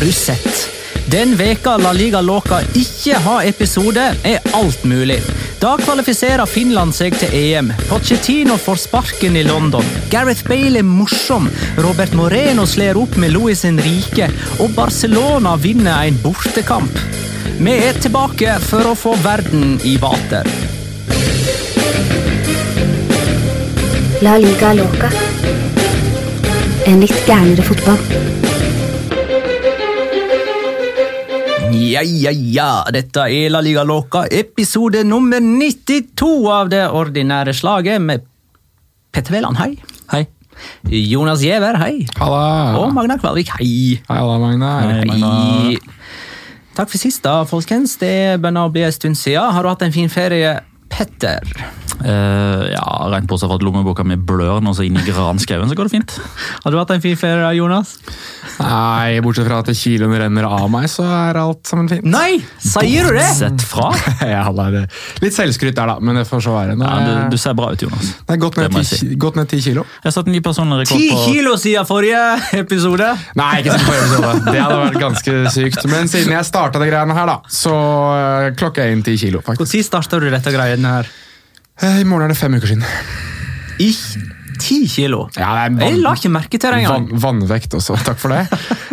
har du sett? Den veka La Liga Låka ikke har episode, er alt mulig. Da kvalifiserer Finland seg til EM. Pochettino får sparken i London. Gareth Bale er morsom. Robert Moreno slår opp med Luis Henrique. Og Barcelona vinner en bortekamp. Vi er tilbake for å få verden i vater. La liga Låka. En litt gærnere fotball. Ja, ja, ja. Dette er La Liga Loca, episode nummer 92 av det ordinære slaget med Petter Veland, hei. Hei. Jonas Giæver, hei. Halla! Og Magna Kvalvik, hei. Halla, Magnar. Hei. Takk for sist, da, folkens. Det begynner å bli en stund siden. Har du hatt en fin ferie, Petter? Eh, ja, Rent bortsett fra at lommeboka mi blør nå så inn i granskauen, så går det fint. Har du hatt en fin ferie, Jonas? Nei, bortsett fra at kiloen renner av meg, så er alt sammen fint. Nei! Sier du det? Bortsett fra. Ja, det litt selvskryt der, da, men det får så være. Nå Ja, du, du ser bra ut, Jonas. det er gått ned, jeg ned ti kilo. Jeg har satt en ny personlig rekord Ti kilo siden forrige episode. Nei, ikke siden forrige episode. Det hadde vært ganske sykt. Men siden jeg starta det greiene her, da, så øh, klokker jeg inn ti kilo, faktisk. Når starta du dette greiene her? Eh, I morgen er det fem uker siden. I ti kilo? Ja, nei, vann- Jeg la ikke merke til det engang. Vann, vannvekt også, takk for det.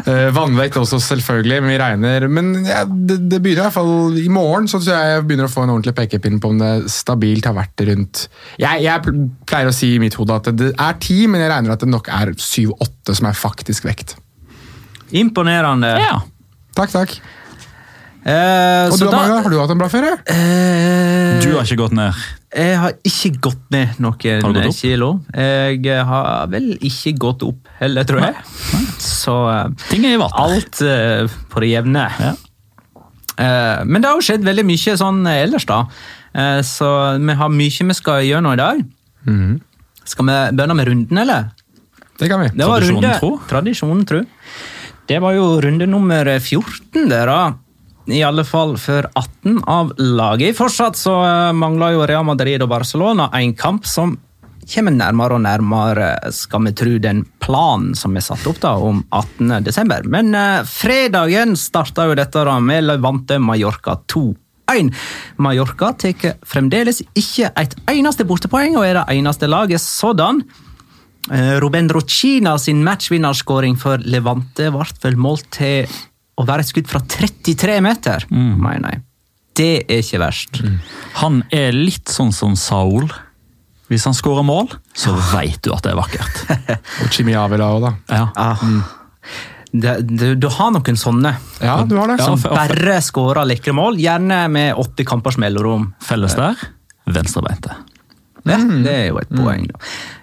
uh, vannvekt også, selvfølgelig, men vi regner. Men ja, det, det begynner i hvert fall i morgen, så tror jeg jeg begynner å få en ordentlig pekepinn på om det stabilt har vært rundt Jeg, jeg pleier å si i mitt hode at det er ti, men jeg regner at det nok er syv-åtte som er faktisk vekt. Imponerende. Ja. Takk, takk. Eh, Og så du, da- har du hatt en bra ferie? Eh, Du har ikke gått ned. Jeg har ikke gått ned noen gått kilo. Jeg har vel ikke gått opp heller, tror jeg. Så eh, Ting er i vatt. alt uh, på det jevne. Ja. Eh, Men det har jo skjedd veldig mye sånn ellers, da. Eh, Så vi har mye vi skal gjøre nå i dag. Mm. Skal vi begynne med runden, eller? Det kan vi. Det var Tradisjonen runde, tro. Tradisjonen tro. Det var jo runde nummer 14, det da. I alle fall før 18 av laget. Fortsatt så eh, mangler jo Real Madrid og Barcelona en kamp som kommer nærmere og nærmere, skal vi tro, den planen som er satt opp da, om 18. desember. Men eh, fredagen starta jo dette da med Levante Mallorca 2-1. Mallorca tar fremdeles ikke et eneste bortepoeng og er det eneste laget sådan. Eh, Ruben sin matchvinnerskåring for Levante ble vel målt til å være et skudd fra 33 meter, mener jeg. Det er ikke verst. Han er litt sånn som Saul. Hvis han skårer mål, så veit du at det er vakkert. Og Chimiavi Avila òg, da. Ja. Ah. Det, du, du har noen sånne Ja, du har det. Ja, som for- bare skårer lekre mål, gjerne med åtte kampers mellomrom. Felles der venstrebeinte. Ja, det er jo et poeng. da.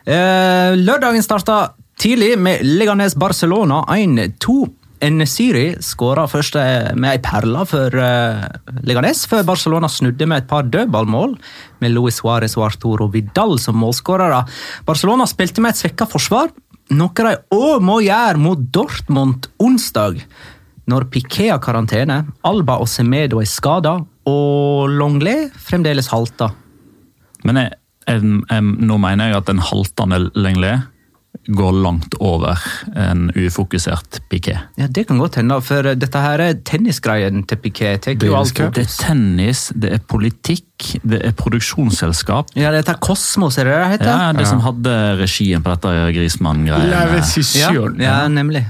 Eh, lørdagen starta tidlig med Leganes Barcelona 1-2. Nesiri skåra først med ei perle for uh, Leganes, før Barcelona snudde med et par dødballmål, med Luis Suárez og Arturo Vidal som målskårere. Barcelona spilte med et svekka forsvar, noe de òg må gjøre mot Dortmund onsdag. Når Piqué har karantene, Alba og Semedo er skada, og Longley fremdeles halter. Men jeg, jeg, jeg, nå mener jeg at den haltende Lenglet går langt over en ufokusert Piquet. Ja, Det kan godt hende, for dette her er tennisgreien til Piquet. Cup. Det er tennis, det er politikk, det er produksjonsselskap. Ja, dette er Kosmos, er det det heter? Ja, Det som hadde regien på dette Grismann-greiene. ja, ja nemlig.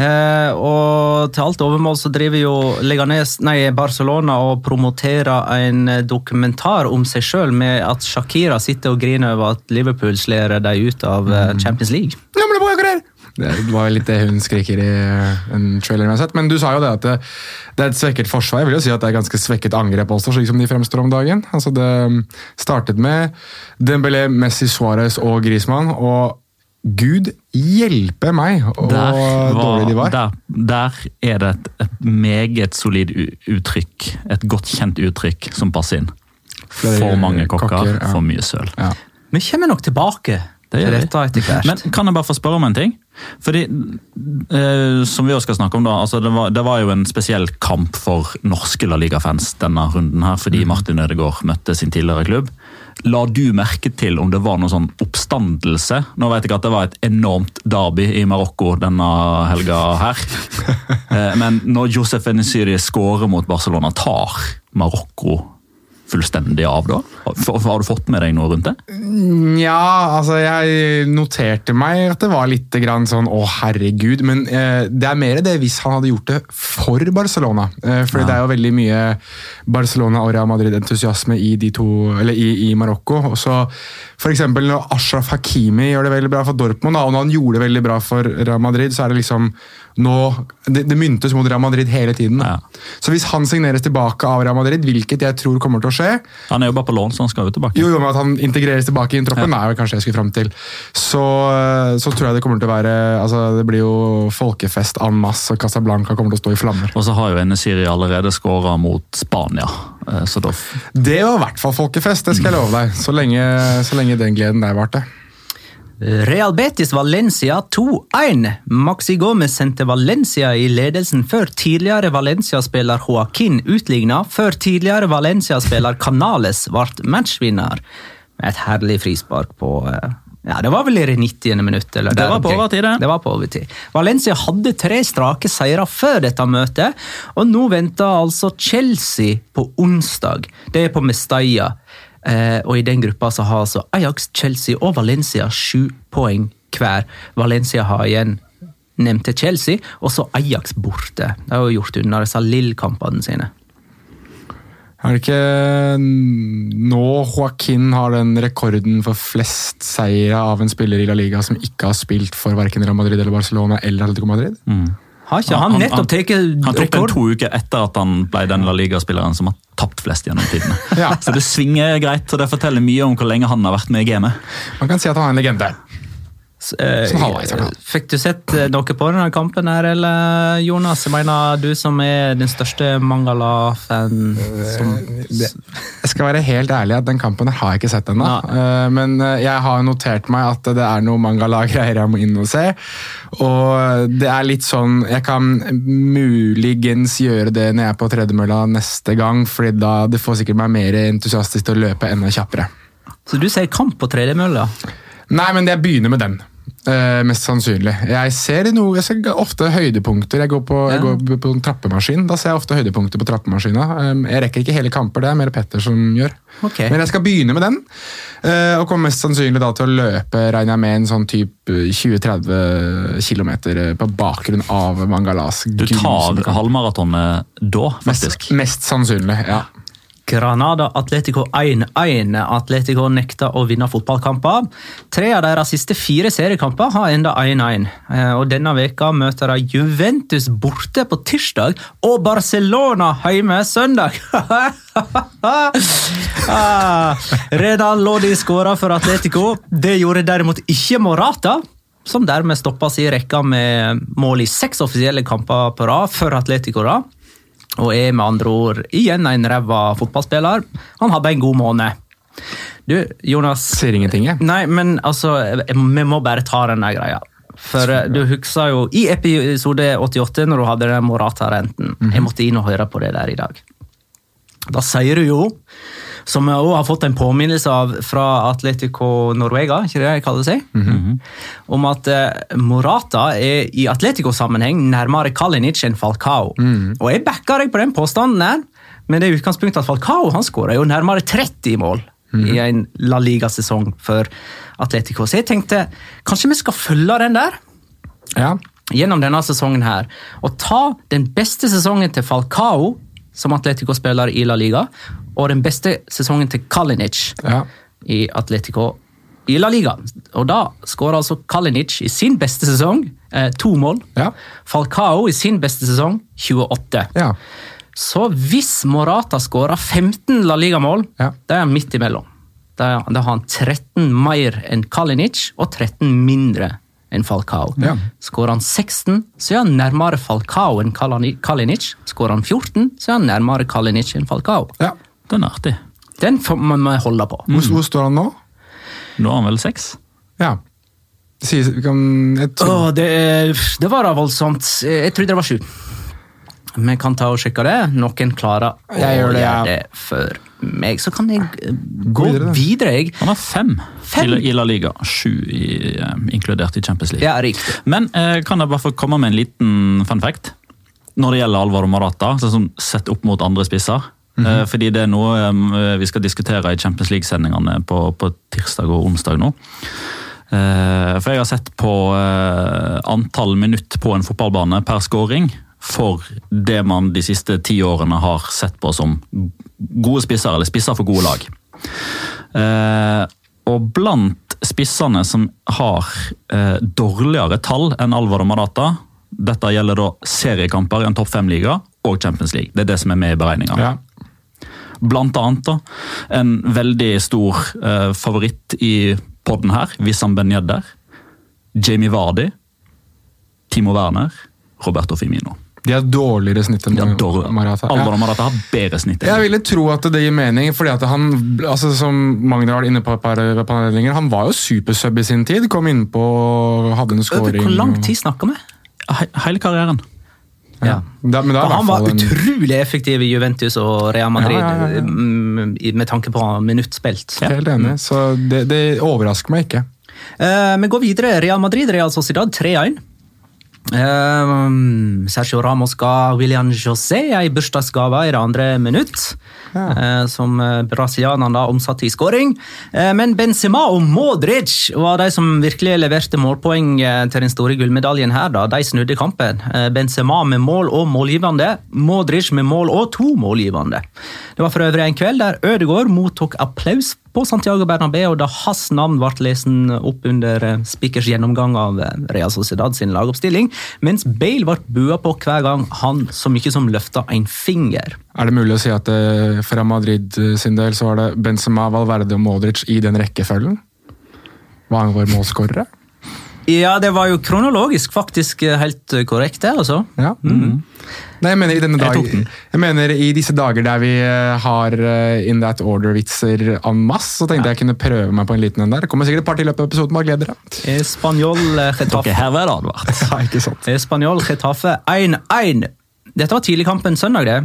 Eh, og til alt overmål så driver jo Leganes, nei, Barcelona og promoterer en dokumentar om seg sjøl med at Shakira sitter og griner over at Liverpool slår dem ut av mm. Champions League. Ja, men det var jo! Det var litt det hun skriker i en trailer jeg har sett. Men du sa jo det at det, det er et svekket forsvar. Jeg vil jo si at det er ganske svekket angrep også, slik som de fremstår om dagen. Altså Det startet med Dembélé, Messi, Suárez og Griezmann. Og gud hjelpe meg hvor Der, var, dårlig de var. Der, der er det et, et meget solid uttrykk, et godt kjent uttrykk, som passer inn. Flere For mange kokker, kokker, ja. for mye søl. Ja. Vi kommer nok tilbake Det til dette etter hvert. Men kan jeg bare få spørre om en ting? Fordi, eh, som vi også skal snakke om da, altså det, var, det var jo en spesiell kamp for norske La Liga-fans denne runden her, fordi Martin Ødegaard møtte sin tidligere klubb. La du merke til om det var noen sånn oppstandelse? Nå vet jeg at det var et enormt derby i Marokko denne helga her. Eh, Men når Josef Enesiri skårer mot Barcelona, tar Marokko fullstendig av da? Har har du fått med deg noe rundt det? Ja, altså jeg noterte meg at det var litt grann sånn å herregud, men eh, det er mer det hvis han hadde gjort det for Barcelona. Eh, fordi det er jo veldig mye Barcelona og Real Madrid-entusiasme i de to, eller i, i Marokko. Og så eksempel når Ashraf Hakimi gjør det veldig bra for Dortmund, da, og når han gjorde det veldig bra for Real Madrid, så er det liksom nå, det, det myntes mot Real Madrid hele tiden. Ja. Så hvis han signeres tilbake av Real Madrid, hvilket jeg tror kommer til å skje, Han er jo bare på lån, så han skal jo tilbake. jo, jo, men at han integreres tilbake i troppen, er jo kanskje jeg skulle fram til. Så, så tror jeg det kommer til å være altså Det blir jo folkefest en masse, og Casablanca kommer til å stå i flammer. Og så har jo Enesiri allerede skåra mot Spania. eh, Så da Det var i hvert fall folkefest, det skal jeg love deg. Så lenge, så lenge den gleden der varte. Real Betis Valencia 2-1. Maxi Gomez sendte Valencia i ledelsen før tidligere Valencia-spiller Joaquin utligna, før tidligere Valencia-spiller Canales ble matchvinner. Et herlig frispark på eh, ja, Det var vel i det 90. minutt. Eller Det var på over overtid, det. Det var på overtid. Valencia hadde tre strake seire før dette møtet, og nå venter altså Chelsea på onsdag. Det er på Mestalla. Eh, og I den gruppa så har altså Ajax, Chelsea og Valencia sju poeng hver. Valencia har igjen nevnte Chelsea, og så Ajax borte. De har jo gjort unna disse Lill-kampene sine. Er det ikke nå Joaquin har den rekorden for flest seire av en spiller i La Liga som ikke har spilt for verken Real Madrid eller Barcelona eller Atletico Madrid? Har ikke han, nettopp tatt Han tok den to uker etter at han ble den La Liga-spilleren som har tapt flest gjennom tidene. Ja. Så det svinger greit, og det forteller mye om hvor lenge han har vært med i gamet. Man kan si at han er en legende. Eh, hvert fall. Fikk du sett eh, noe på denne kampen her, eller Jonas? Jeg mener, du som er den største Mangala-fan som jeg skal være helt ærlig at den kampen har jeg ikke sett ennå. Eh, Men eh, jeg har notert meg at det er noe mangala-greier jeg må inn og se. Og det er litt sånn Jeg kan muligens gjøre det når jeg er på tredemølla neste gang, fordi da det får sikkert meg mer entusiastisk til å løpe enda kjappere. Så du ser kamp på tredemølla? Nei, men jeg begynner med den. Eh, mest sannsynlig. Jeg ser noe, jeg ser ofte høydepunkter. Jeg går på, jeg går på en trappemaskin. Da ser jeg ofte høydepunkter på trappemaskina. Um, Jeg rekker ikke hele kamper, det er mer Petter som gjør. Okay. Men jeg skal begynne med den, eh, og kommer mest sannsynlig da til å løpe regner jeg med en sånn type 20-30 km på bakgrunn av Mangalas. Du tar halvmaratonet da, faktisk. mest, mest sannsynlig, ja. Granada Atletico 1-1. Atletico nekter å vinne fotballkamper. Tre av deres siste fire seriekamper har enda 1-1. Eh, Og Denne veka møter de Juventus borte på tirsdag og Barcelona hjemme søndag. ah, Redan Lodi skåra for Atletico. Det gjorde derimot ikke Morata. Som dermed stoppa si rekka med mål i seks offisielle kamper på rad for Atletico. da. Og er med andre ord igjen en ræva fotballspiller. Han hadde en god måned. Du, Jonas Sier ingenting, jeg. Nei, men altså, vi må bare ta den der greia. For eh, du husker jo i episode 88, når du hadde den Morata-renten Jeg måtte inn og høre på det der i dag. Da sier du jo, som jeg også har fått en påminnelse av fra Atletico Norvega, ikke det jeg kaller seg? Om at eh, Morata er i Atletico-sammenheng nærmere Kalinic enn Falcao. Og jeg backer deg på den påstanden her, men det er utgangspunktet at Falcao han skåra jo nærmere 30 mål i en La Liga-sesong for Atletico. Så jeg tenkte kanskje vi skal følge den der Ja. gjennom denne sesongen her, og ta den beste sesongen til Falcao som Atletico-spiller i La Liga, og den beste sesongen til Kalinic ja. i Atletico i La Liga. Og da skåra altså Kalinic i sin beste sesong eh, to mål. Ja. Falcao i sin beste sesong 28. ja. Så hvis Morata skårer 15 La Liga-mål, Ja. da er han midt imellom. Da, da har han 13 mer enn Kalinic og 13 mindre enn Falcao. Ja. Skårer han 16, så er han nærmere Falcao enn Kalinic. Skårer han 14, så er han nærmere Kalinic enn Falcao. ja. Den er artig. Den får man må holde på. Hvor, hvor står han nå? Nå har han vel seks? Ja. Sies- vi kan, jeg tror, Åh, det, det var da voldsomt. Jeg trodde det var sju. Vi kan ta og sjekke det. Noen klarer å Jeg gjør det, ja. gjøre det før meg. Så kan jeg gå videre, videre, jeg. Han har fem, Fem? I, La- Liga. Sju i, eh, inkludert i Champions League. Ja, riktig. Men eh, kan jeg bare få komme med en liten fun fact? Når det gjelder Alvaro Morata, sånn sett opp mot andre spisser. Eh, fordi det er noe eh, vi skal diskutere i Champions League-sendingene på, på tirsdag og onsdag nå. Eh, for jeg har sett på antall minutt på en fotballbane per scoring for det man de siste ti årene har sett på som gode spisser, eller spisser for gode lag. Og blant spissene som har dårligere tall enn Alvar og Madata dette gjelder da seriekamper i en topp fem-liga og Champions League. Det er det som er med i beregninga. ja. Blant annet da, en veldig stor eh, favoritt i podden her, Wissam Ben Yedder, Jamie Vardy, Timo Werner, Roberto Fimino. De har dårligere snitt enn Marata. Alvaro Marata har bedre snitt. enn Jeg ville tro at det gir mening, fordi at han, altså som Magnar var inne på et par paneler, han var jo supersub i sin tid. Kom innpå, hadde en scoring. hvor lang tid snakker vi? Hele karrieren. Ja. Da, men da han var en- utrolig effektiv i Juventus og Real Madrid mm, med tanke på minutt spilt. Helt enig, så det, det overrasker meg ikke. Uh, vi går videre. Real Madrid, Real Sociedad 3-1. Eh, Sergio Ramos ga William José ei bursdagsgave i det andre minutt. eh, som eh, brasilianerne da omsatte i skåring. Uh, men Benzema og Modric var de som virkelig leverte målpoeng til den store gullmedaljen her. da. De snudde kampen. Uh, Benzema med mål og målgivende. Modric med mål og to målgivende. Det var for øvrig en kveld der Ødegaard mottok applaus på Santiago Bernabeu da hans navn ble lesen opp under eh, Speakers gjennomgang av eh, Real Sociedad sin lagoppstilling, mens Bale ble bua på hver gang han så mye som løfta en finger. Er det mulig å si at fra Madrid eh, sin del så var det Benzema, Valverde og Modric i den rekkefølgen? Hva angår målskårere? Ja, det var jo kronologisk faktisk eh, helt eh, korrekt, det, altså. Ja. Nei, jeg mener i denne dag, jeg, jeg mener i disse dager der vi eh, har in that order-vitser en masse, så tenkte jeg jeg kunne prøve meg på en liten en der. Det kommer sikkert et par til i løpet av episoden, bare gled dere. Spanjol eh, Dere Getafe. her var det advart. Ja, ikke sant. Spanjol Getafe 1-1. Dette var tidlig kampen søndag. det.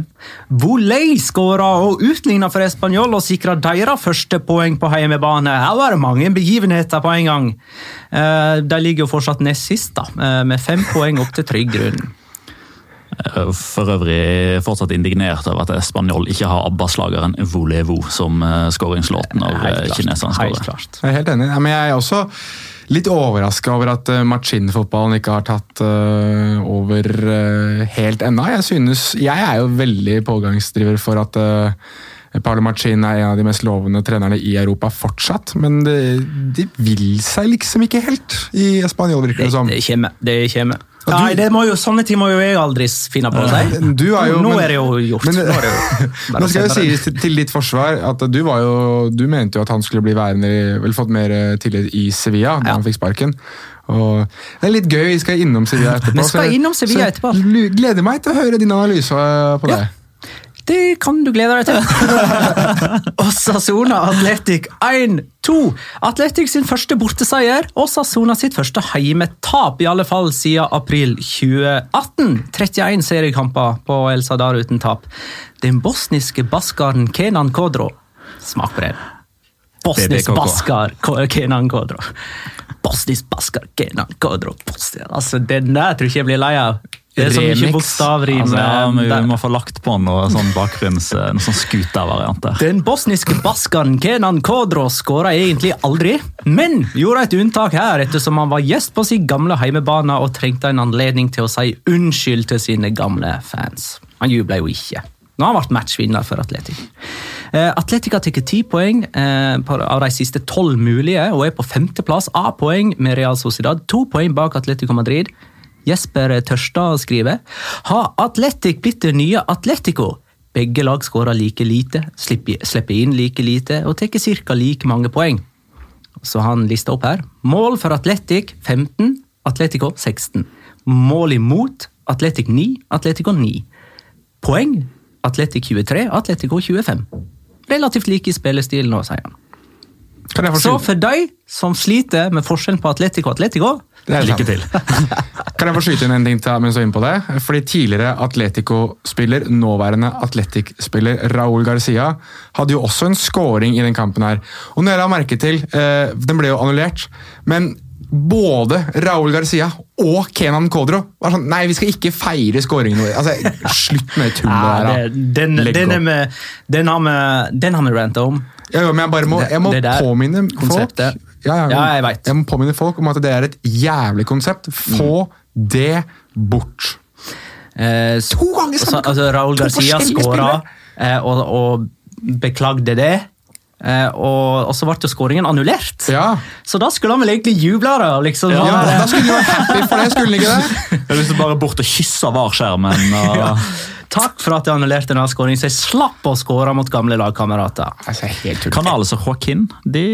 Voley skåra og utligna for Español og sikra deres første poeng på hjemmebane. Her var det mange begivenheter på en gang. Eh, De ligger jo fortsatt nest sist, da, eh, med fem poeng opp til trygg grunn. Eh, For øvrig fortsatt indignert over at Spanjol ikke har ABBA-slageren Volevo som skåringslåten skåringslåt når skårer. Helt klart. Jeg er helt enig. Men jeg er også litt overraska over at uh, Machin-fotballen ikke har tatt uh, over uh, helt ennå. Jeg synes, jeg er jo veldig pågangsdriver for at uh, Paolo Machin er en av de mest lovende trenerne i Europa fortsatt, men det, det vil seg liksom ikke helt i Spanjol, virker Det, det som. det kommer. Det kommer. Du- Nei, det må jo, Sånne ting må jo jeg aldri finne på deg. Du er jo, Nå men- er det jo gjort. Men, Nå det jo nå skal det. sies til, til ditt forsvar at du, var jo, du mente jo at han skulle bli værende, vel fått mer eh, tillit i Sevilla da Ja. han fikk sparken. Og det er litt gøy, vi skal innom Sevilla etterpå. Vi skal innom Sevilla så så etterpå. gleder meg til å høre din analyse på på Ja. Det. Kan du glede deg til. og Sassona Atletic 1-2. Atletic sin første borteseier. og Sassona sitt første heimetap, i alle fall siden april 2018. 31 seriekamper på El Sadar uten tap. Den bosniske baskaren Kenan Kodro Smak på den. Bosnisk baskar Kenan Kodro. Bosnisk baskar Kenan Kodro. Bosnisk. Altså, Den der tror ikke jeg blir lei av. Det er så mye Remix. bokstavrim. Altså, ja, eh, vi må få lagt på noe sånn bakgrunns, noe sånn skuta-variant der. Den bosniske baskeren Kenan Kodro skåra egentlig aldri, men gjorde et unntak her ettersom han var gjest på sin gamle heimebane og trengte en anledning til å si unnskyld til sine gamle fans. Han jubla jo ikke. Nå har han vært matchvinner for Atletic. Eh, Atletic har tatt ti poeng eh, av de siste tolv mulige og er på femteplass A-poeng med Real Sociedad. To poeng bak Atletico Madrid. Jesper Tørstad skriver Har Atletic blitt det nye Atletico? Begge lag skårer like lite, slipper inn like lite og tar ca. like mange poeng. Så han lister opp her. Mål for Atletic 15, Atletico 16. Mål imot Atletic 9, Atletico 9. Poeng Atletic 23, Atletico 25. Relativt like i spillestilen nå, sier han. Så for de som sliter med forskjellen på Atletico og Atletico. Lykke til. Kan jeg få skyte inn en ting til mens jeg er inne på det? Fordi Tidligere Atletico-spiller, nåværende Atletic-spiller Raúl Garcia hadde jo også en scoring i den kampen her. Og når jeg la merke til, eh, Den ble jo annullert, men både Raúl Garcia og Kenan Kodro var sånn Nei, vi skal ikke feire skåringen vår. Altså, slutt med tullet Ja, der. det, den, den, med, den har vi den har vi ranta om. Ja, jo, men jeg bare må, jeg må påminne folk konseptet. ja, ja, Ja, jeg vet. jeg må påminne folk om at det er et jævlig konsept. Få det bort. Eh, To ganger samme så, altså, Raúl Garcia skåra eh, og, og beklagde det. Eh, og, og så ble jo skåringen annullert. Ja. Så da skulle han vel egentlig juble. Da, liksom. Ja, Han, da skulle de vært happy for det, skulle de ikke det? Jeg har lyst til bare bort og kysse VAR-skjermen. og- ja. Takk for at jeg annullerte denne skåringen, så jeg slapp å skåre mot gamle lagkamerater. Altså, helt. Canales og Joaquin de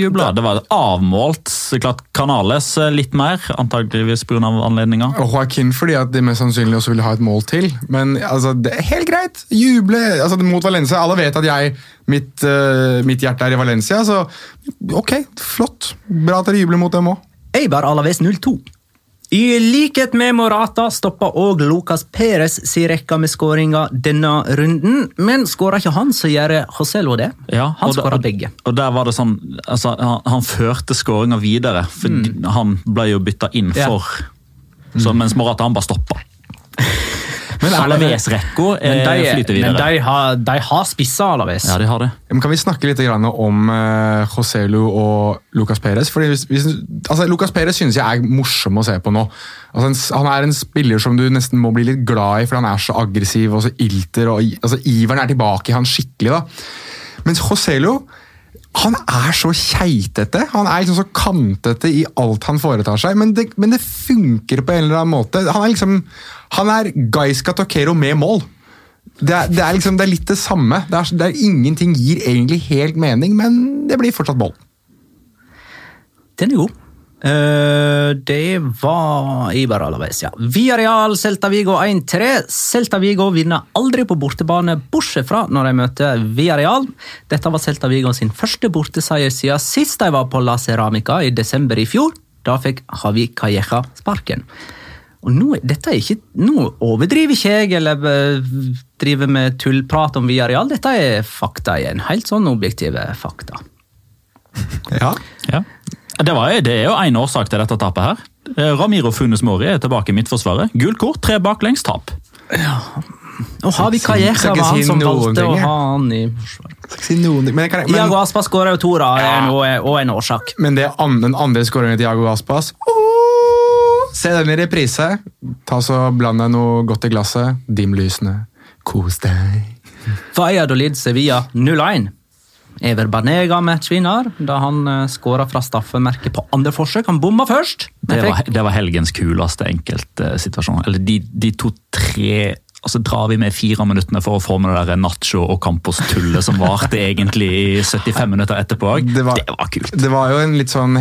jubla. Det var avmålt. Klart Canales eh, litt mer, antageligvis pga. anledninga. Og Joaquin fordi at de mest sannsynlig også ville ha et mål til. Men altså, det er helt greit. Juble altså, mot Valencia. Alle vet at jeg, mitt, uh, mitt hjerte er i Valencia, så ok, flott. Bra at dere jubler mot dem òg. Eibar Alaves 02. I likhet med Morata stoppa òg Lucas Perez si rekka med skåringer denne runden, men skåra ikke han, så gjør Joselo det. Ja, han skåra begge. Og der var det sånn, altså, han, han førte skåringa videre, for han ble jo bytta inn for. Ja. så, Mens Morata han bare stoppa. Men, Alaves-rekka flyter de, men de har, de har spissa Alaves. Ja, de har det. men kan vi snakke litt om uh, Joselu og Lucas Perez? Fordi hvis, hvis, altså, Lucas Perez synes jeg er morsom å se på nå. Altså, han er en spiller som du nesten må bli litt glad i, fordi han er så aggressiv og så ilter. og altså, Iveren er tilbake i han skikkelig. da. Mens Joselu han er så keitete. Han er liksom så kantete i alt han foretar seg, men det, men det funker på en eller annen måte. Han er liksom Han er Gaiska Tokero med mål. Det er, det er liksom det er litt det samme. Det er, det er Ingenting gir egentlig helt mening, men det blir fortsatt mål. Den er god. Eh, det var Ibar Alaves, ja. Real, Celta Vigo 1-3. Celta Vigo vinner aldri på bortebane, bortsett fra når de møter Real, Dette var Celta Vigo sin første borteseier siden sist de var på La Ceramica i desember i fjor. Da fikk Javi Calleja sparken. Og nå, dette er ikke, nå overdriver ikke jeg eller eh, driver med tullprat om Villarreal. Dette er fakta igjen. Helt sånn objektive fakta. Ja. Ja. Det, var, det er jo én årsak til dette tapet her. Eh, Ramiro Funes Mori er tilbake i midtforsvaret. Gult kort, tre baklengs, tap. Og Javi Calleja Skal var han som valgte å ha han i forsvaret. Si kan Iago Aspas skåra jo to, da, Ja. er og en årsak. men det an, den andre skåringen til Iago Aspas oh, Se den i reprise. Ta så Bland deg noe godt i glasset. Dim lysene. Kos deg. Valladolid Sevilla 0-1. Ever Banega matchvinner da han uh, skåra fra straffemerket på andre forsøk. Han bomma først. Det var, det var helgens kuleste enkeltsituasjon. Eller de, de to-tre Altså Drar vi med fire minuttene for å få med det der Nacho og Campos-tullet som varte egentlig i 75 minutter etterpå? Det var- det var kult. Det var jo en litt sånn,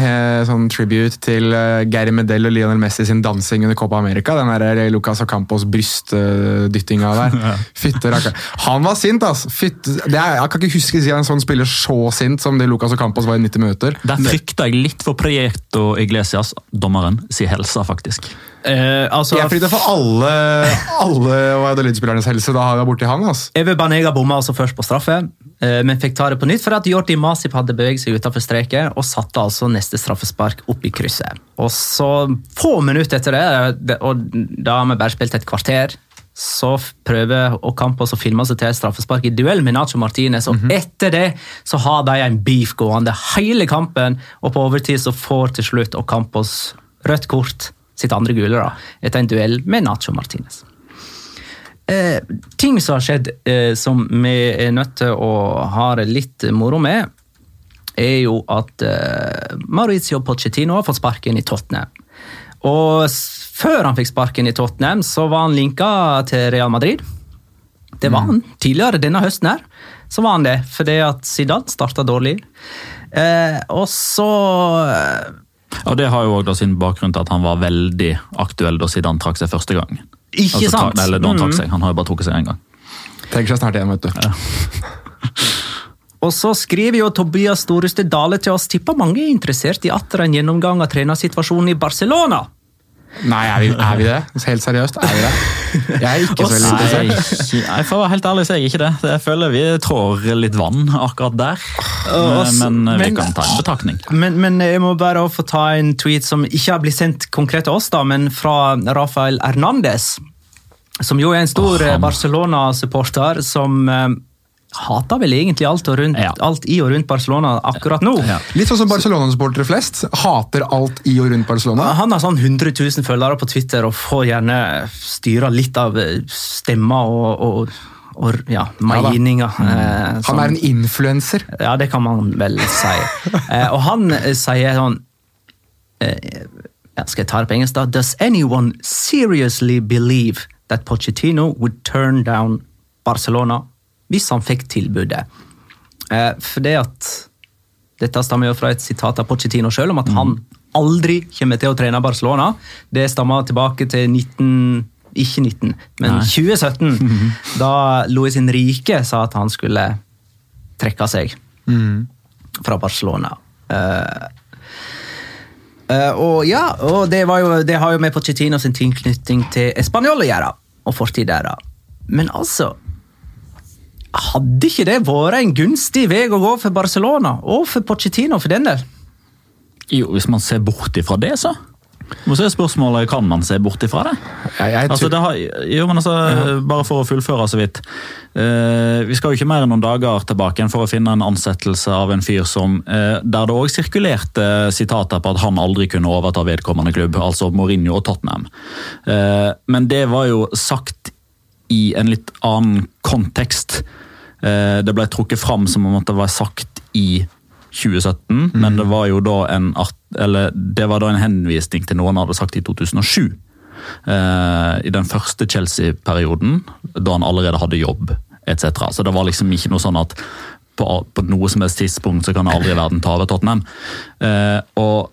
sånn tribute til uh, Gary Medell og Lionel Messi sin dansing under Copa America. Den der Lucas Lucas Ocampos brystdyttinga der. Fytte rakker. Han var sint, ass! Fytte, er, jeg kan ikke huske si en sånn spiller så sint som det Lucas Ocampos var i 90 minutter. Der frykta jeg litt for Prieto Iglesias, dommeren, si helsa, faktisk. Eh, altså, Jeg frykter for alle, alle Valladolid-spillernes helse. Da har vi borti han. Altså. Eve Banega bomma altså først på straffe, eh, men fikk ta det på nytt for at Jordi Masip hadde beveget seg utenfor streket og satte altså neste straffespark opp i krysset. Og så Få minutter etter det, og da har vi bare spilt et kvarter, så prøver Ocampos å filme seg til et straffespark i duell med Nacho Martinez, og etter det så har de en beef gående hele kampen, og på overtid så får til slutt Ocampos rødt kort, sitt andre gule, da, etter en duell med Nacho Martinez. Eh, ting som har skjedd eh, som vi er nødt til å ha det litt moro med, er jo at eh, Maurizio Pochettino har fått sparken i Tottenham. Og før han fikk sparken i Tottenham, så var han linka til Real Madrid. Det var han tidligere denne høsten her. Så var han det, fordi at Zidane starta dårlig. Eh, og så eh, Og Det har jo også da sin bakgrunn til at han var veldig aktuell da han trakk seg første gang. Ikke Altså, sant? Eller da han trakk Mm. seg. Han har jo bare trukket seg én gang. Tenk seg snart igjen, vet du. Og så skriver jo Tobias Storeste Dale til oss tipper mange er interessert i atter en gjennomgang av trenersituasjonen i Barcelona. Nei, er vi, er vi det? Helt seriøst, er vi det? Jeg er ikke så veldig interessert. Nei, nei, for å være helt ærlig så er jeg ikke det. Jeg føler vi trår litt vann akkurat der. Men, Men vi kan ta en betraktning. Men, men jeg må bare få ta en tweet som ikke har blitt sendt konkret til oss, da, men fra Rafael Hernandez. Som jo er en stor eh, Barcelona-supporter som eh, hater vel egentlig alt, og rundt, Ja. alt i og rundt Barcelona akkurat nå. Ja. Litt sånn som Barcelona-supportere flest. Hater alt i og rundt Barcelona. Han har sånn 100 000 følgere på Twitter og får gjerne styre litt av stemma stemmer og, og, og ja, meninger. eh, Han er en influenser. Ja, det kan man vel si. Eh, og han eh, sier sånn eh, ja, Skal jeg ta det på engelsk, da? Does anyone seriously believe that Pochettino would turn down Barcelona hvis han fikk tilbudet? Eh, for det at Dette stammer jo fra et sitat av Pochettino sjøl om at han aldri kommer til å trene Barcelona. Det stammer tilbake til 19... Ikke 19, men Nei. 2017, da Luis Henrique sa at han skulle trekke seg fra Barcelona. Eh, Uh, og ja, og det, var jo, det har jo med Pochettino sin tilknytning til Español å gjøre, og fortid der. da. Men altså Hadde ikke det vært en gunstig vei å gå for Barcelona, og for Pochettino for den del? Jo, hvis man ser bort ifra det, så. Og så er spørsmålet kan man se bort ifra det. Jeg, jeg, Altså, det har, jo, men altså, Bare for å fullføre så vidt. Uh, vi skal jo ikke mer enn noen dager tilbake for å finne en ansettelse av en fyr som, uh, der det òg sirkulerte sitater på at han aldri kunne overta vedkommende klubb, altså Mourinho og Tottenham. Uh, men det var jo sagt i en litt annen kontekst. Eh, det ble trukket fram som om det var sagt i 2017, men det var jo da en, eller, det var da en henvisning til noe han hadde sagt i 2007. Eh, I den første Chelsea-perioden, da han allerede hadde jobb etc. Så det var liksom ikke noe sånn at på, på noe som helst tidspunkt så kan aldri verden ta over Tottenham. Eh, og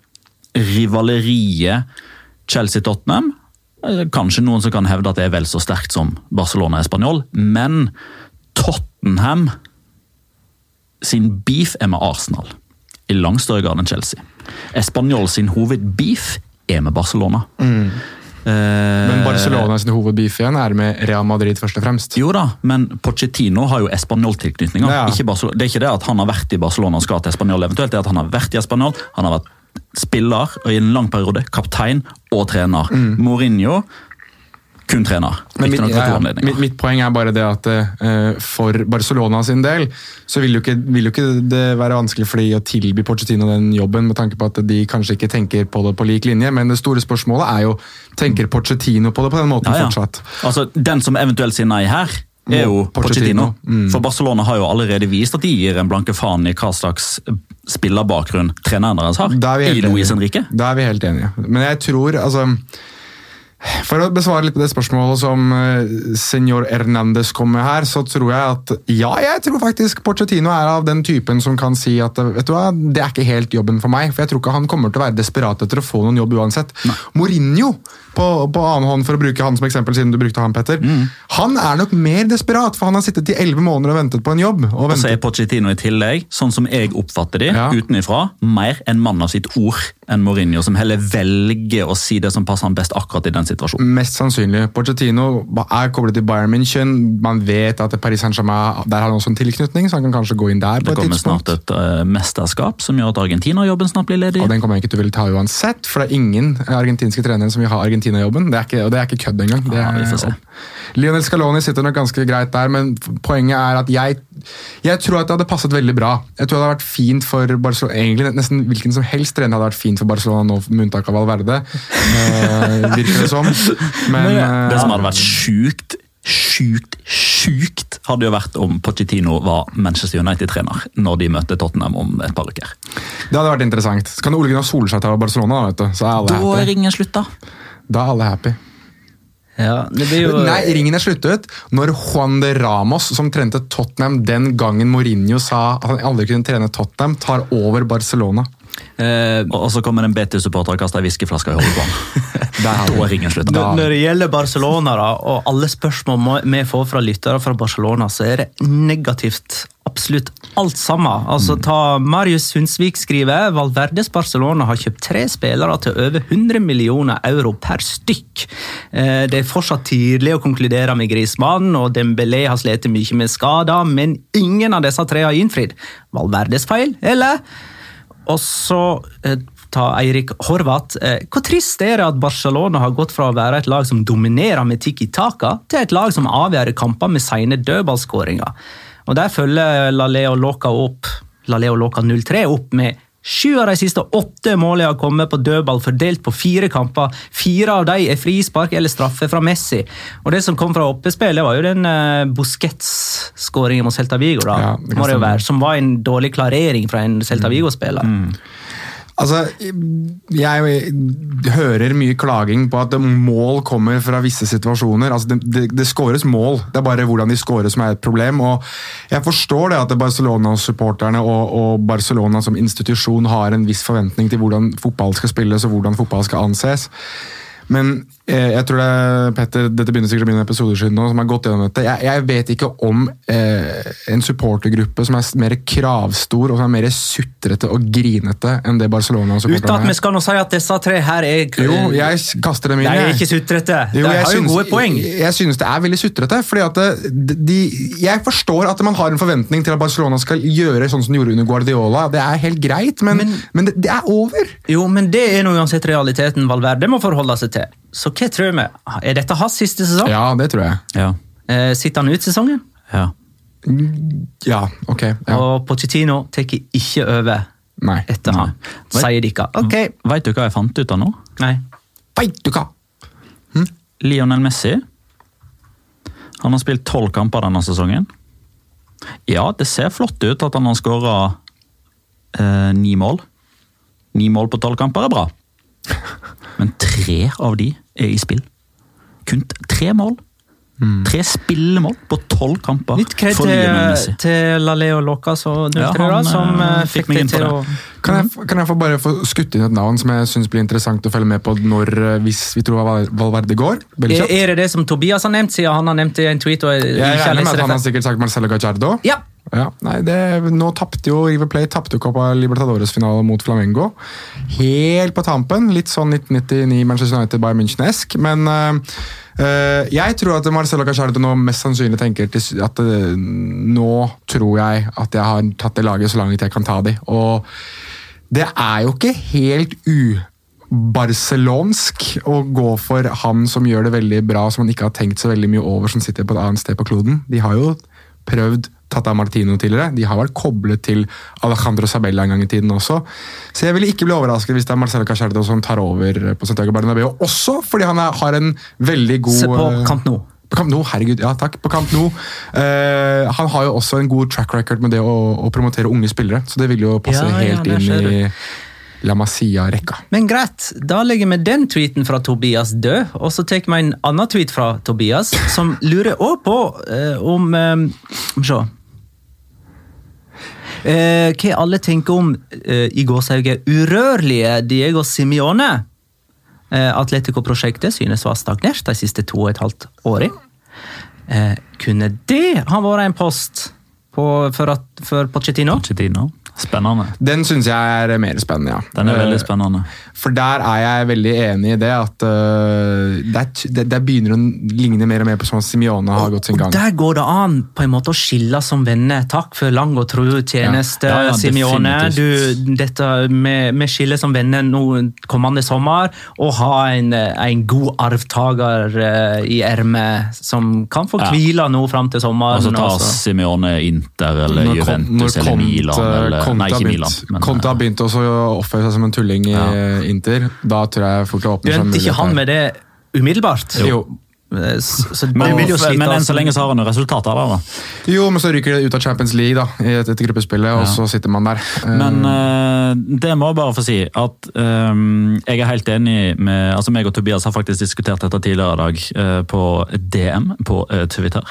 rivaleriet Chelsea-Tottenham Kanskje noen som kan hevde at det er vel så sterkt som Barcelona-Español, men Tottenham sin beef er med Arsenal. I langt større grad enn Chelsea. Español sin hovedbeef er med Barcelona. Mm. Eh, men Barcelona sin hovedbeef igjen er med Real Madrid først og fremst. Jo da, men Pochettino har jo Español-tilknytninger. Ja. Det er ikke det at han har vært i Barcelona og skal til Español eventuelt, det er at han har vært i Español, han har vært spiller og i en lang periode kaptein og trener. Mourinho kun trener. Mm. Mitt, ja, ja. mitt, mitt poeng er bare det at uh, for Barcelona sin del så vil jo, ikke, vil jo ikke det være vanskelig for de å tilby Pochettino den jobben, med tanke på at de kanskje ikke tenker på det på lik linje. Men det store spørsmålet er jo tenker Pochettino på det på den måten ja. fortsatt. Altså, Den som eventuelt sier nei her, er jo Pochettino. Mm. For Barcelona har jo allerede vist at de gir en blanke faen i hva slags spillerbakgrunn treneren deres har. I Luis enige. Henrique. Da er vi helt enige. Men jeg tror, altså For å besvare litt på det spørsmålet som uh, senor Hernandez kom med her, så tror jeg at ja, jeg tror faktisk Pochettino er av den typen som kan si at vet du hva, det er ikke helt jobben for meg. For jeg tror ikke han kommer til å være desperat etter å få noen jobb uansett. Mourinho, på, på annen hånd for å bruke han som eksempel, siden du brukte han, Petter, Mm. han er nok mer desperat, for han har sittet i elleve måneder og ventet på en jobb. Og Og så er Porcetino Pochettino i tillegg, sånn som jeg oppfatter de, Ja. utenifra, mer en mann av sitt ord enn Mourinho, som heller velger å si det som passer han best akkurat i den situasjonen. Mest sannsynlig. Pochettino er koblet til Bayern München. Man vet at Paris Saint-Germain der har han også en tilknytning, så han kan kanskje gå inn der på Det et kommer snart et uh, mesterskap som gjør at Argentina-jobben snart blir ledig. Og den kommer jeg ikke til å ville ta uansett, for det er ingen argentinske trenere som vil ha Argentina-jobben. Det og det er ikke kødd engang. Det Ja, vi får se. Lionel Scaloni sitter nok ganske greit der, men poenget er at jeg, jeg tror at det hadde passet veldig bra. Jeg tror det hadde vært fint for Barcelona, egentlig nesten hvilken som helst trener hadde vært fint for Barcelona nå, med unntak av Valverde, Uh, virker det som. Men, Men Det som hadde vært sjukt, sjukt, sjukt, hadde jo vært om Pochettino var Manchester United-trener når de møter Tottenham om et par uker. Det hadde vært interessant. Så kan Ole Gunnar Solskjær ta Barcelona, da, vet du. så er alle Da er ringen slutta. Da er alle happy. Ja, det blir jo... Nei, ringen er sluttet når Juan de Ramos, som trente Tottenham den gangen Mourinho sa at han aldri kunne trene Tottenham, tar over Barcelona. Eh, Og så kommer en BT-supporter og kaster ei i hodet på han. Da vi. er ringen slutta. Da- Når det gjelder Barcelona da, og alle spørsmål vi får fra lyttere fra Barcelona, så er det negativt absolutt alt sammen. Altså, ta Marius Sundsvik skriver Valverdes Barcelona har kjøpt tre spillere til over 100 millioner euro per stykk. Eh, Det er fortsatt tidlig å konkludere med Grismannen, og Dembélé har slitt mye med skader, men ingen av disse tre har innfridd. Valverdes feil, eller? Og så eh, ta Eirik Horvath. Eh, hvor trist er det at Barcelona har gått fra å være et lag som dominerer med Tiki Taka, til et lag som avgjør kamper med sene dødballskåringer? Og Der følger La Leo Loca opp La Leo Loca 03 opp med Sju av de siste åtte målene har kommet på dødball fordelt på fire kamper. Fire av de er frispark eller straffe fra Messi. Og Det som kom fra oppespillet, var jo den uh, Busquets-skåringen mot Celta Vigo. da, Ja, må det jo være, Som var en dårlig klarering fra en Celta Vigo-spiller. Altså, jeg hører mye klaging på at mål kommer fra visse situasjoner. Altså, det, det, det skåres mål, det er bare hvordan de skåres som er et problem. og Jeg forstår det at Barcelona-supporterne og, og Barcelona som institusjon har en viss forventning til hvordan fotball skal spilles og hvordan fotball skal anses. Men jeg tror det er, Petter, dette begynner sikkert å bli noen episoder siden nå, som har gått gjennom dette. Jeg, jeg vet ikke om eh, en supportergruppe som er mer kravstor og som er mer sutrete og grinete enn det Barcelona Barcelona-supporterne at vi er. skal nå si at disse tre her er Jo, jeg kaster dem De er ikke sutrete. De Jo, jeg har jo syns- gode poeng. Jeg synes det er veldig sutrete. fordi at det- de, Jeg forstår at man har en forventning til at Barcelona skal gjøre sånn som de gjorde under Guardiola. Det er helt greit, men, men, det, det er over. Jo, men det er nå uansett realiteten Valverde må forholde seg til. Så hva tror vi? Er dette hans siste sesong? Ja, det tror jeg. Ja. Eh, Sitter han ut sesongen? ja. Ja, ok. Ja. Og Pochettino tar ikke over Nei. etter han, sier dere. Ok. Veit du hva jeg fant ut av nå? Nei. Veit du hva? Lionel Messi Han har spilt tolv kamper denne sesongen. Ja, det ser flott ut at han har skåra eh, ni mål. Ni mål på tolv kamper er bra. Men tre av de er i spill. Kun tre mål. Tre spillemål på tolv kamper Litt kred Lionel Messi. til, til Laleo Loca, så Ja, 03, da, som eh, eh, fikk fikk meg inn på til det. å Kan jeg, kan jeg få bare få skutt inn et navn som jeg syns blir interessant å følge med på når, eh, hvis vi tror Val- Valverde går? Er, er det det som Tobias har nevnt, siden han har nevnt det i en tweet? og jeg, har regner med at han har sikkert sagt Marcelo Gacciardo. Ja, Ja, nei, det, Nå tapte jo River Play tapte jo Copa Libertadores-finale mot Flamengo. Helt på tampen. Litt sånn 1999 Manchester United Bayern München-esk. Men uh, jeg tror at Marcelo Gallardo nå mest sannsynlig tenker til, at uh, nå tror jeg at jeg har tatt det laget så langt jeg kan ta de. Og det er jo ikke helt u barcelonsk å gå for han som gjør det veldig bra, som han ikke har tenkt så veldig mye over, som sitter på et annet sted på kloden. De har jo prøvd Tata Martino tidligere. De har vært koblet til Alejandro Sabella en gang i tiden også. Så jeg ville ikke bli overrasket hvis det er Marcelo Cacerdo som tar over på Santiago Bernabeu også, fordi han er, har en veldig god se på eh, Camp Nou. på Camp Nou, herregud, ja takk. På Camp Nou. Uh, han har jo også en god track record med det å, å promotere unge spillere, så det vil jo passe ja, helt ja, inn i La Masia-rekka. Men greit, da legger vi den tweeten fra Tobias død, og så tar vi en annen tweet fra Tobias, som lurer også på eh, om eh, se eh, Hva alle tenker om eh, i gåsehauget urørlige Diego Simione. Eh, Atletico-prosjektet synes å ha stagnert de siste to og et halvt årene. Eh, kunne det ha vært en post på, for, at, for Pochettino? Pochettino. Spennende. Den syns jeg er mer spennende, ja. Den er veldig Eh, spennende. For der er jeg veldig enig i det at uh, det, er- det, det begynner å ligne mer og mer på sånn Simione har gått sin gang. Der går det an på en måte å skille som venner. Takk for lang og tro tjeneste, Ja. Ja, ja, Simione. Du, dette med, med skille som venner nå kommende sommer, og ha en, en god arvtaker uh, i ermet som kan få Ja. hvile nå fram til sommeren. Og så tar Simione Simeone Inter eller Når Juventus eller Milan. Eller, Conte nei, har begynt- Milan. Men, Conte har også å oppføre seg som en tulling i Ja. Inter. Da tror jeg fort det åpner seg Begynte ikke han med det umiddelbart? Jo. Eh, Så, så men, jo slite men enn så lenge så har han resultater der, da. Jo, men så ryker det ut av Champions League da, i et- etter gruppespillet, og så sitter man der. Eh, Men uh, det må jeg bare få si at um, jeg er helt enig med altså meg og Tobias har faktisk diskutert dette tidligere i dag uh, på DM på uh, Twitter.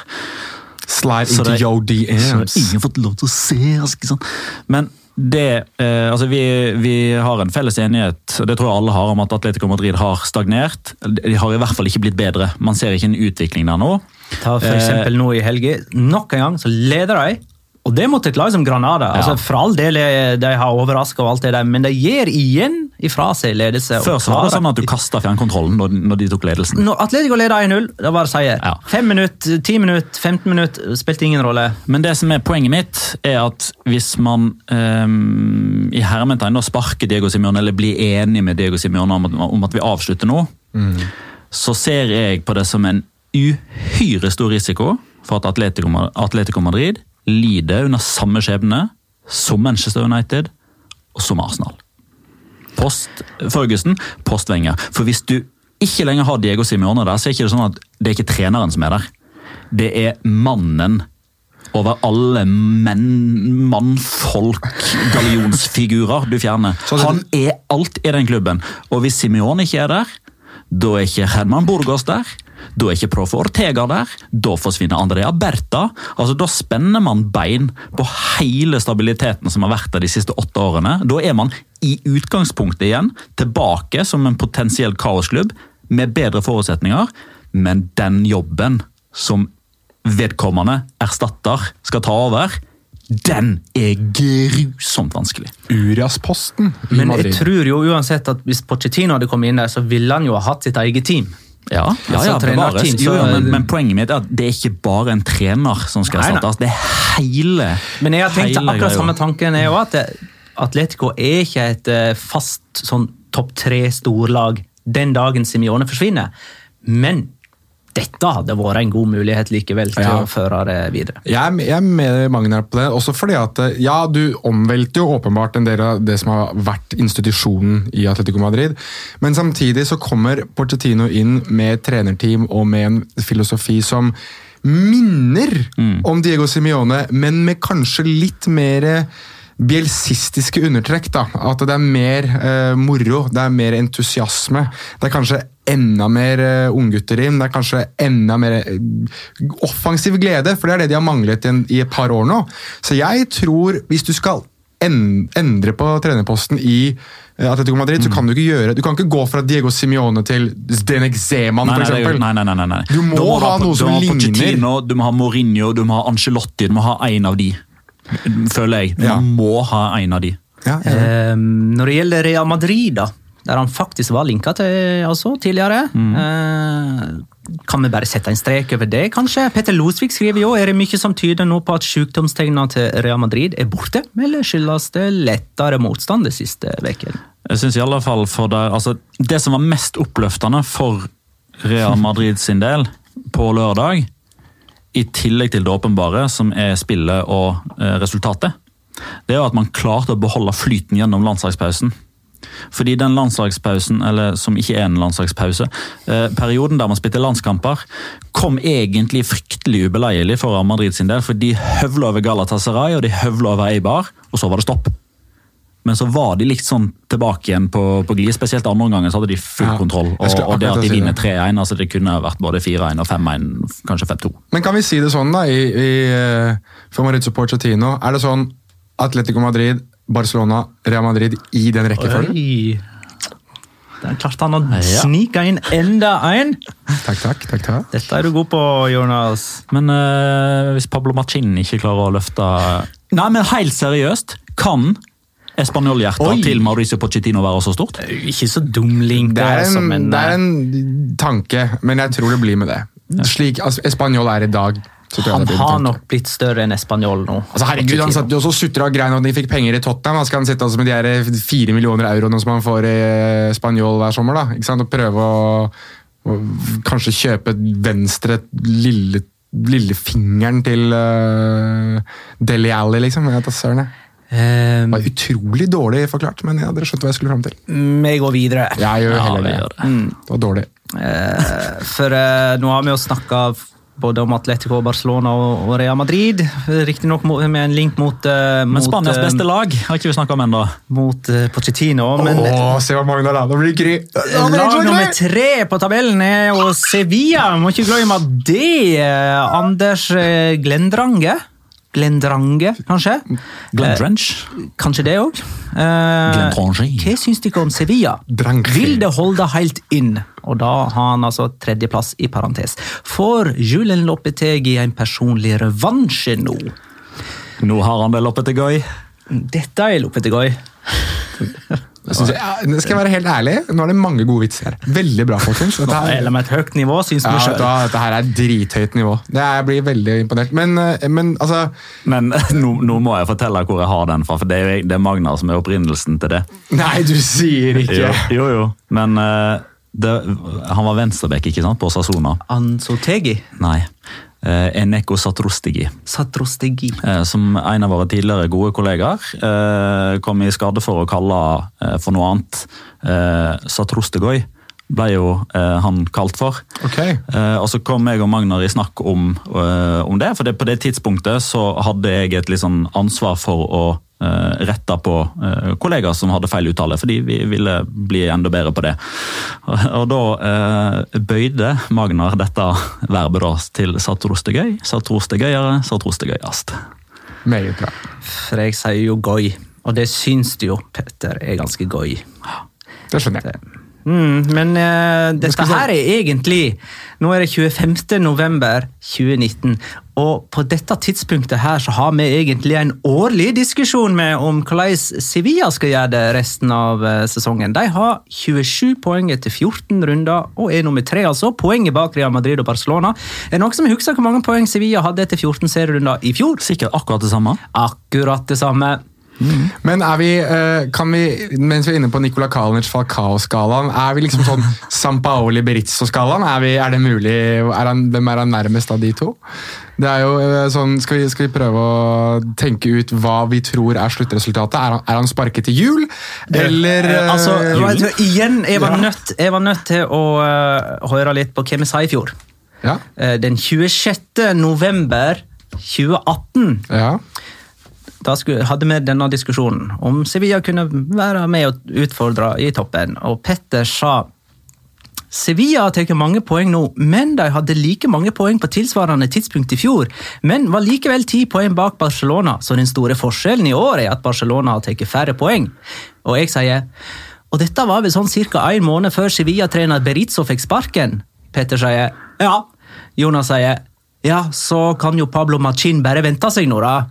Slide så into det- your Så DMs. ingen fått lov til å se. oss. Ikke sant? Men det, eh, altså vi, vi har en felles enighet, det tror jeg alle har, om at Atletico Madrid har stagnert. De har i hvert fall ikke blitt bedre. Man ser ikke en utvikling der nå. Ta for Eh, nå i helge. Nok en gang så leder de Og det mot et lag som Granada. Ja. Altså, for all del, eh, de har overraska, men de gir igjen ifra seg ledelse. Før så var det sånn at du kasta fjernkontrollen når, når de tok ledelsen. Når Atletico leder 1-0, da var det seier. Ja. Fem minutter, ti minutter, 15 minutter, spilte ingen rolle. Men det som er poenget mitt, er at hvis man um, i hermetegn sparker Diego Simione, eller blir enig med Diego Simione om at, om at vi avslutter nå, så ser jeg på det som en uhyre stor risiko for at Atletico, Atletico Madrid lider under samme skjebne som Manchester United og som Arsenal. Post Ferguson, post Wenger. For hvis du ikke lenger har Diego Simione der, så er det ikke sånn at det er ikke treneren som er der. Det er mannen over alle menn, mannfolk, gallionsfigurer du fjerner. Han er alt i den klubben. Og hvis Simione ikke er der, da er ikke Herman Burgos der. Da er ikke Profe Ortega der. Da forsvinner Andrea Berta. Altså, Da spenner man bein på hele stabiliteten som har vært der de siste åtte årene. Da er man i utgangspunktet igjen tilbake som en potensiell kaosklubb med bedre forutsetninger, men den jobben som vedkommende erstatter skal ta over, den er grusomt vanskelig. Urias-posten i Men Madrid. jeg tror jo uansett at hvis Pochettino hadde kommet inn der, så ville han jo ha hatt sitt eget team. Ja, ja, Altså, ja bevares. Jo, så- jo, men, men poenget mitt er at det er ikke bare en trener som skal erstattes. Det er hele Men jeg har tenkt akkurat samme tanken er jo at det- Atletico er ikke et eh, fast sånn topp tre storlag den dagen Simione forsvinner. Men dette hadde vært en god mulighet likevel til Ja. å føre det videre. Jeg jeg er med Magnar på det, også fordi at eh, ja, du omvelter jo åpenbart en del av det som har vært institusjonen i Atletico Madrid, men samtidig så kommer Pochettino inn med et trenerteam og med en filosofi som minner om Diego Simione, men med kanskje litt mer bielsistiske undertrekk. da, At det er mer eh, moro, det er mer entusiasme. Det er kanskje enda mer uh, inn, det er kanskje enda mer eh, offensiv glede, for det er det de har manglet i, en, i et par år nå. Så jeg tror, hvis du skal en, endre på trenerposten i eh, Atletico Madrid, så kan du ikke gjøre Du kan ikke gå fra Diego Simione til Zdenek Zeman, Nei, nei, nei, nei, nei, nei. Du må Da ha du noe du som må ha ligner. Du må ha Mourinho, du må ha Ancelotti, du må ha en av de. Føler jeg. Du Ja. må ha en av de. Ja. Eh, når det gjelder Real Madrid, da, der han faktisk var linka til altså, tidligere eh, Kan vi bare sette en strek over det, kanskje? Petter Losvik skriver jo er det mye som tyder nå på at sykdomstegnene til Real Madrid er borte, eller skyldes det lettere motstand de siste ukene? Jeg synes i alle fall for det, altså, det som var mest oppløftende for Real Madrid sin del på lørdag, i tillegg til det åpenbare, som er spillet og eh, resultatet, det er jo at man klarte å beholde flyten gjennom landslagspausen. Fordi den landslagspausen, eller som ikke er en landslagspause, eh, perioden der man spilte landskamper, kom egentlig fryktelig ubeleilig for Madrid sin del, for de høvla over Galatasaray og de høvla over Eibar, og så var det stopp. Men så var de litt sånn tilbake igjen på, på glid. Spesielt andre omgangen så hadde de full Ja, kontroll. Og, og det at de vinner 3-1, altså det kunne vært både 4-1 og 5-1, kanskje 5-2. Men kan vi si det sånn, da, i, i, eh, for Maritzo Porcetino, Er det sånn Atletico Madrid, Barcelona, Real Madrid i den rekkefølgen? Oi. Der klarte han å Ja. snike inn enda en! Takk, takk. takk, takk. Dette er du god på, Jonas. Men uh, hvis Pablo Machin ikke klarer å løfte Nei, men helt seriøst, kan Español-hjertet til Mauricio Pochettino være så stort? Ikke så dum link, Det er, altså, en, men det er eh, en tanke, men jeg tror det blir med det. Slik altså, Español er i dag. han har nok blitt større enn Espanol nå. Altså, herregud, Han satt jo også og sutra og grein at de fikk penger i Tottenham. Da skal han sitte altså med de fire millioner euroene som han får i Spanjol hver sommer. da, ikke sant, Og prøve å, å kanskje kjøpe venstre lille, lillefingeren til uh, Deli Alli, liksom. Jeg vet da søren, jeg. Eh, Det var utrolig dårlig forklart, men ja, dere skjønte hva jeg skulle fram til. vi går videre. Jeg gjør Ja, heller vi det. gjør det. Det var dårlig. Uh, for uh, nå har vi jo snakka både om Atletico, Barcelona og, og Real Madrid. Riktignok med en link mot, uh, Men mot, Spanias beste lag har ikke vi snakka om ennå. mot Pochettino. Men Åh, se hva Magna da! Nå blir det lag nummer tre på tabellen er jo Sevilla. Må ikke glemme det er Anders Glendrange. Glendrange, kanskje? Glendrange. Eh, Kanskje det òg. Glendrange. hva syns dere om Sevilla? Drange. Vil det holde helt inn? Og da har han altså tredjeplass i parentes. Får Julen Loppetegi en personlig revansje nå? Nå har han det loppetegøy. Dette er Lopetegoi. Jeg ja, skal jeg være helt ærlig, nå er det mange gode vitser her. Veldig bra, folkens. Dette her, Eller med et høyt nivå, syns ja, du sjøl. dette her er drithøyt nivå. Det er, jeg blir veldig imponert. Men, eh, men altså Men nå, nå må jeg fortelle hvor jeg har den fra, for det er, jo- det er Magnar som er opprinnelsen til det. Nei, du sier ikke Jo, jo. jo. Men eh, det, han var venstrebekk, ikke sant, på Sasona? Ansotegi. Nei. Uh, Eneko Satrostigi. Satrostigi. Eh, som en av våre tidligere gode kollegaer eh, kom i skade for å kalle eh, for noe annet. Eh, Satrostegoi ble jo eh, han kalt for. Ok. Eh, og så kom jeg og Magnar i snakk om, eh, om det, for det, på det tidspunktet så hadde jeg et litt sånn ansvar for å eh, rette på eh, kollegaer som hadde feil uttale, fordi vi ville bli enda bedre på det. Og, og da eh, bøyde Magnar dette verbet da til satrostegøy, satrostegøyere, satrostegøyast. Meget bra. For jeg sier jo gøy, og det syns du jo, Petter, er ganske goi. Det skjønner jeg. Mm, men uh, dette her er egentlig Nå er det 25. november 2019, og på dette tidspunktet her så har vi egentlig en årlig diskusjon med om hvordan Sevilla skal gjøre det resten av eh, sesongen. De har 27 poeng etter 14 runder og er nummer tre, altså. Poenget bak Real Madrid og Barcelona. Er det noen som husker hvor mange poeng Sevilla hadde etter 14 serierunder i fjor? Sikkert akkurat det samme. Akkurat det samme. Men er vi, eh, kan vi, mens vi er inne på Nicola Kalinic Falcao-skalaen, er vi liksom sånn Sampaoli Berizzo-skalaen? Er, er det mulig? Er han, hvem er han nærmest av de to? Det er jo eh, sånn, skal vi, skal vi prøve å tenke ut hva vi tror er sluttresultatet? Er han, er han sparket til jul? Eller Eh, altså, eh, vet igjen, jeg var, Ja. nødt, jeg var nødt til å uh, høre litt på hva vi sa i fjor. Ja. Uh, den 26. november 2018 ja. Da skulle, hadde vi denne diskusjonen om Sevilla kunne være med og utfordre i toppen. Og Petter sa Sevilla har tatt mange poeng nå, men de hadde like mange poeng på tilsvarende tidspunkt i fjor, men var likevel ti poeng bak Barcelona, så den store forskjellen i år er at Barcelona har tatt færre poeng. Og jeg sier og dette var vel sånn ca. en måned før Sevilla-trener Berizzo fikk sparken. Petter sier ja. Jonas sier ja, så kan jo Pablo Machin bare vente seg nå, da.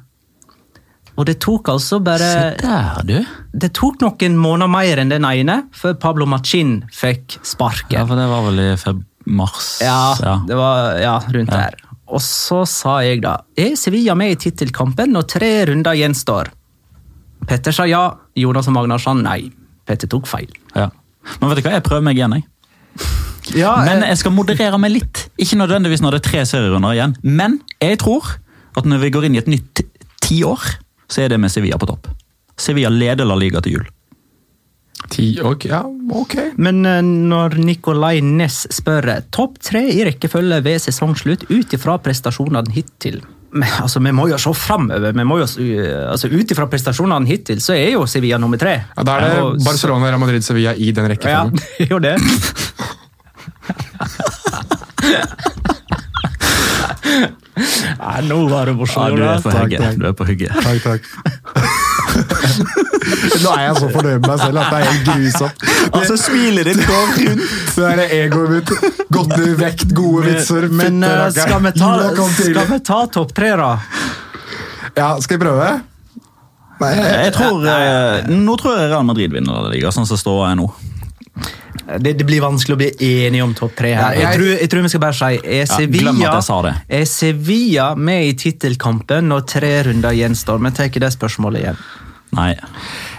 Og det tok altså bare Se der, du. Det tok noen måneder mer enn den ene før Pablo Machin fikk Ja, for det var vel i mars. Ja, det var ja, rundt Ja. der. Og så sa jeg da Er Sevilla med i tittelkampen når tre runder gjenstår? Petter sa ja, Jonas og Magnar sa nei. Petter tok feil. Ja. Men vet du hva, jeg prøver meg igjen, jeg. Ja, Men eh, jeg skal moderere meg litt. Ikke nødvendigvis når det er tre serierunder igjen, men jeg tror at når vi går inn i et nytt tiår, så er det med Sevilla på topp. Sevilla leder La Liga til jul. Ti, ok, ja, ok. Men eh, når Nicolay Næss spør topp tre i rekkefølge ved sesongslutt ut ifra prestasjonene hittil men, altså, Vi må jo se framover. uh, altså, Ut ifra prestasjonene hittil så er jo Sevilla nummer tre. Ja, da er det Og- Barcelona, Real Madrid, Sevilla i den Ja, rekkefølgen. det er jo det. Nei, nå var det Ja, du er på takk, hugget. takk. Du er på hugget. Takk, takk. Nå er jeg så fornøyd med meg selv at det er helt grusomt. Altså, smilet ditt går rundt. Det der egoet mitt. Godt i vekt, gode vitser. Men fytte eh, skal vi ta, skal vi ta topp tre, da? Ja, skal vi prøve? Nei, Jeg tror, eh, nå tror jeg Real Madrid vinner sånn som ståa er nå. Det, det blir vanskelig å bli enige om topp tre her. Jeg- tror, jeg tror vi skal bare si Er Ja, glem Sevilla, at jeg sa det. er Sevilla med i tittelkampen når tre runder gjenstår? Vi tar det spørsmålet igjen. Nei.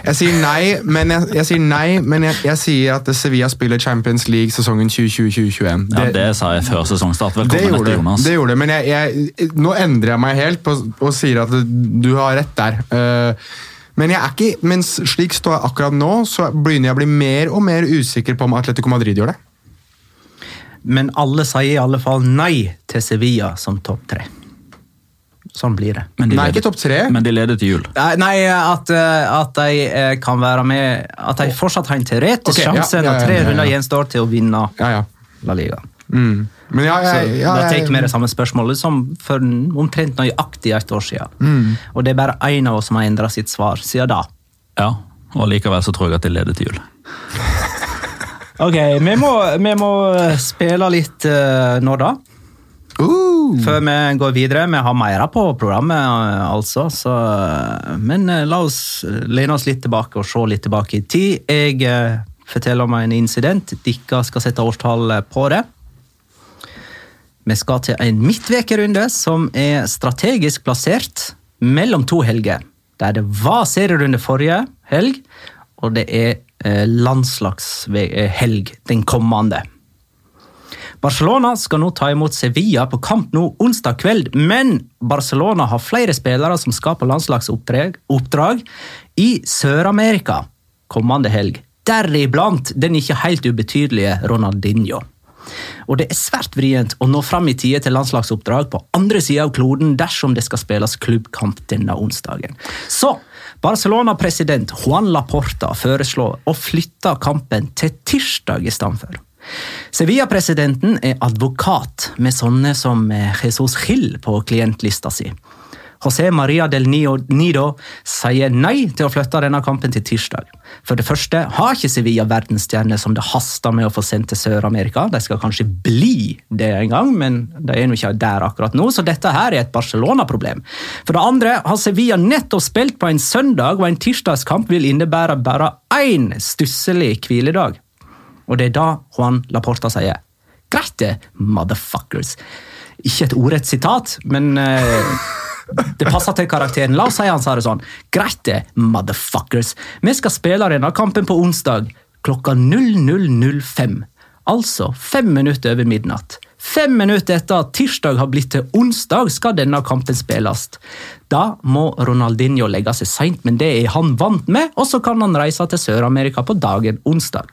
Jeg sier nei, men jeg, jeg, sier, nei, men jeg, jeg sier at Sevilla spiller Champions League sesongen 2020-2021. Ja, det sa jeg før sesongstart. det Velkommen gjorde etter, det, Jonas. det gjorde det, men jeg, jeg, nå endrer jeg meg helt på, og sier at du har rett der. Eh, men, jeg er ikke, men slik står jeg akkurat nå, så begynner jeg å bli mer og mer usikker på om Atletico Madrid gjør det. Men alle sier i alle fall nei til Sevilla som topp tre. Sånn blir det. Men de Nei, leder- ikke topp tre. Men de leder til jul. Nei, Nei, at, eh, at de eh, kan være med At de fortsatt har en teoretisk okay, sjanse ja, ja, når tre ja, ja. runder gjenstår til å vinne Ja, ja. La Liga. Mm. Men ja, jeg, ja, Da tar jeg, vi det samme spørsmålet som for omtrent nøyaktig et år siden. Mm. Og det er bare én av oss som har endra sitt svar siden da. Ja, og likevel så tror jeg at det leder til jul. Ok, vi må, vi må spille litt uh, nå da. Uh, før vi går videre. Vi har mer på programmet, eh, altså. Så, men eh, la oss lene oss litt tilbake og se litt tilbake i tid. Jeg eh, forteller om en incident. Dere skal sette årstall på det. Vi skal til en midtvekerunde som er strategisk plassert mellom to helger. Der det var serierunde forrige helg, og det er eh, landslagshelg den kommende. Barcelona skal nå ta imot Sevilla på kamp nå onsdag kveld, men Barcelona har flere spillere som skal på landslagsoppdrag i Sør-Amerika kommende helg. Deriblant den ikke helt ubetydelige Ronaldinho. Og det er svært vrient å nå fram i tide til landslagsoppdrag på andre sida av kloden dersom det skal spilles klubbkamp denne onsdagen. Så Barcelona-president Juan Laporta foreslår å flytte kampen til tirsdag i stedet. Sevilla-presidenten er advokat med sånne som Jesus Gil på klientlista si. José Maria del Nido sier nei til å flytte denne kampen til tirsdag. For det første har ikke Sevilla verdensstjerne som det haster med å få sendt til Sør-Amerika. De skal kanskje bli det en gang, men de er nå ikke der akkurat nå, så dette her er et Barcelona-problem. For det andre har Sevilla nettopp spilt på en søndag, og en tirsdagskamp vil innebære bare én stusslig hviledag. Og det er da Juan Laporta sier Greit det, motherfuckers. Ikke et ordrett sitat, men eh, det passer til karakteren. La oss si han sa det sånn. Greit det, motherfuckers. Vi skal spille denne kampen på onsdag klokka 00.05. Altså fem minutter over midnatt. Fem minutter etter at tirsdag har blitt til onsdag, skal denne kampen spilles. Da må Ronaldinho legge seg seint, men det er han vant med, og så kan han reise til Sør-Amerika på dagen onsdag.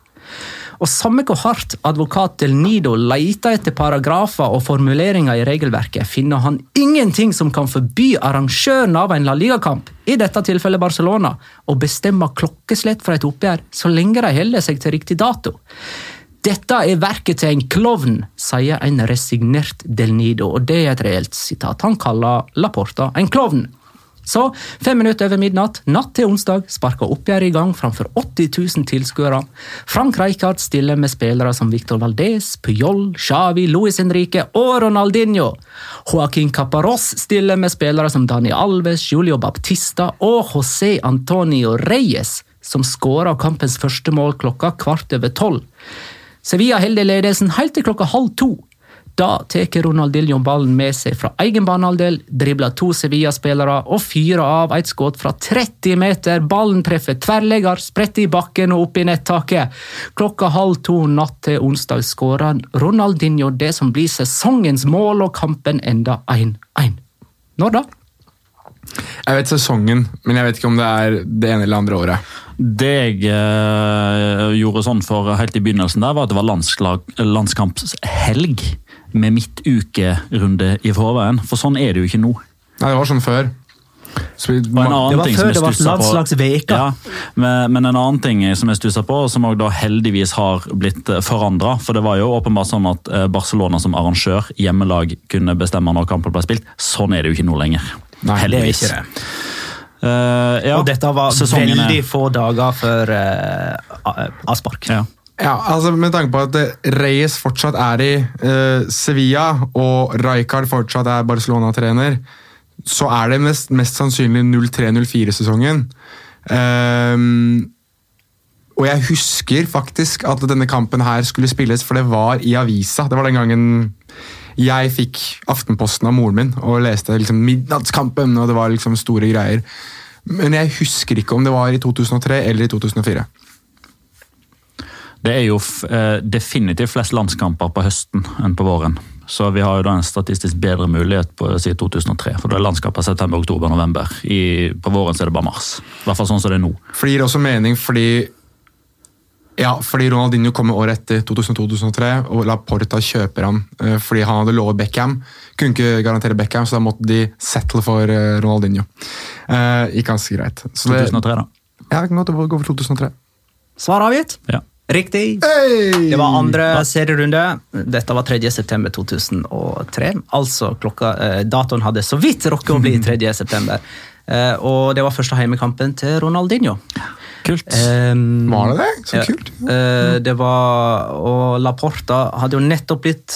Og Samme hvor hardt advokat Del Nido leter etter paragrafer og formuleringer i regelverket, finner han ingenting som kan forby arrangøren av en La Liga-kamp, i dette tilfellet Barcelona, å bestemme klokkeslett for et oppgjør, så lenge de holder seg til riktig dato. Dette er verket til en klovn, sier en resignert Del Nido, og det er et reelt sitat. Han kaller Laporta en klovn. Så, fem minutter over midnatt, natt til onsdag, sparker oppgjøret i gang framfor 80 000 tilskuere. Frank Rijkaard stiller med spillere som Victor Valdez, Puyol, Xavi, Luis Henrique og Ronaldinho. Joaquin Caparros stiller med spillere som Dani Alves, Julio Baptista og José Antonio Reyes, som skåra kampens første mål klokka kvart over tolv. Sevilla holder ledelsen helt til klokka halv to. Da tar Ronaldinho ballen med seg fra egen banehalvdel, dribler to Sevilla-spillere og fyrer av et skudd fra 30 meter. Ballen treffer tverrlegger, spretter i bakken og opp i nettaket. Klokka halv to natt til onsdag skårer Ronaldinho det som blir sesongens mål, og kampen ender 1-1. Når da? jeg vet sesongen, men jeg vet ikke om det er det ene eller andre året. Det jeg eh, gjorde sånn for helt i begynnelsen, der var at det var landskampshelg med midtukerunde i forveien. For sånn er det jo ikke nå. Nei, det var sånn før. Så vi, Og en annen Det var ting før som det var landslagsveka. Ja, men, men en annen ting som jeg stussa på, som også da heldigvis har blitt forandra For det var jo åpenbart sånn at eh, Barcelona som arrangør, hjemmelag, kunne bestemme når kampen ble spilt. Sånn er det jo ikke nå lenger. Nei, det er ikke det. Uh, ja, Og dette var sesongen er- veldig få dager før uh, avspark. ja. Ja, altså Med tanke på at eh, Reyes fortsatt er i uh, Sevilla, og Rijkaard fortsatt er Barcelona-trener, så er det mest, mest sannsynlig 03-04-sesongen. Um, og jeg husker faktisk at denne kampen her skulle spilles, for det var i avisa. Det var den gangen jeg fikk Aftenposten av moren min og leste liksom Midnattskampen, og det var liksom store greier. Men jeg husker ikke om det var i 2003 eller i 2004. Det er jo f- eh, definitivt flest landskamper på høsten enn på våren. Så vi har jo da en statistisk bedre mulighet på siden 2003. For da er landskamper september, oktober, november. I, på våren så er det bare mars. I hvert fall sånn som det er nå. For det gir også mening fordi ja, fordi Ronaldinho kommer året etter 2002-2003, og Laporta kjøper han eh, fordi han hadde lovet Beckham. Kunne ikke garantere Beckham, så da måtte de settle for eh, Ronaldinho. Eh, gikk ganske greit. Så det, 2003, da. ja, det kan godt gå for 2003. Svar avgitt? Ja. Riktig. Det var andre serierunde. Dette var 3. september 2003. Altså klokka eh, Datoen hadde så vidt rukket å bli 3. september. Eh, og det var første heimekampen til Ronaldinho. Kult. Eh, Var det det? Så kult. eh, det var Og Laporta hadde jo nettopp blitt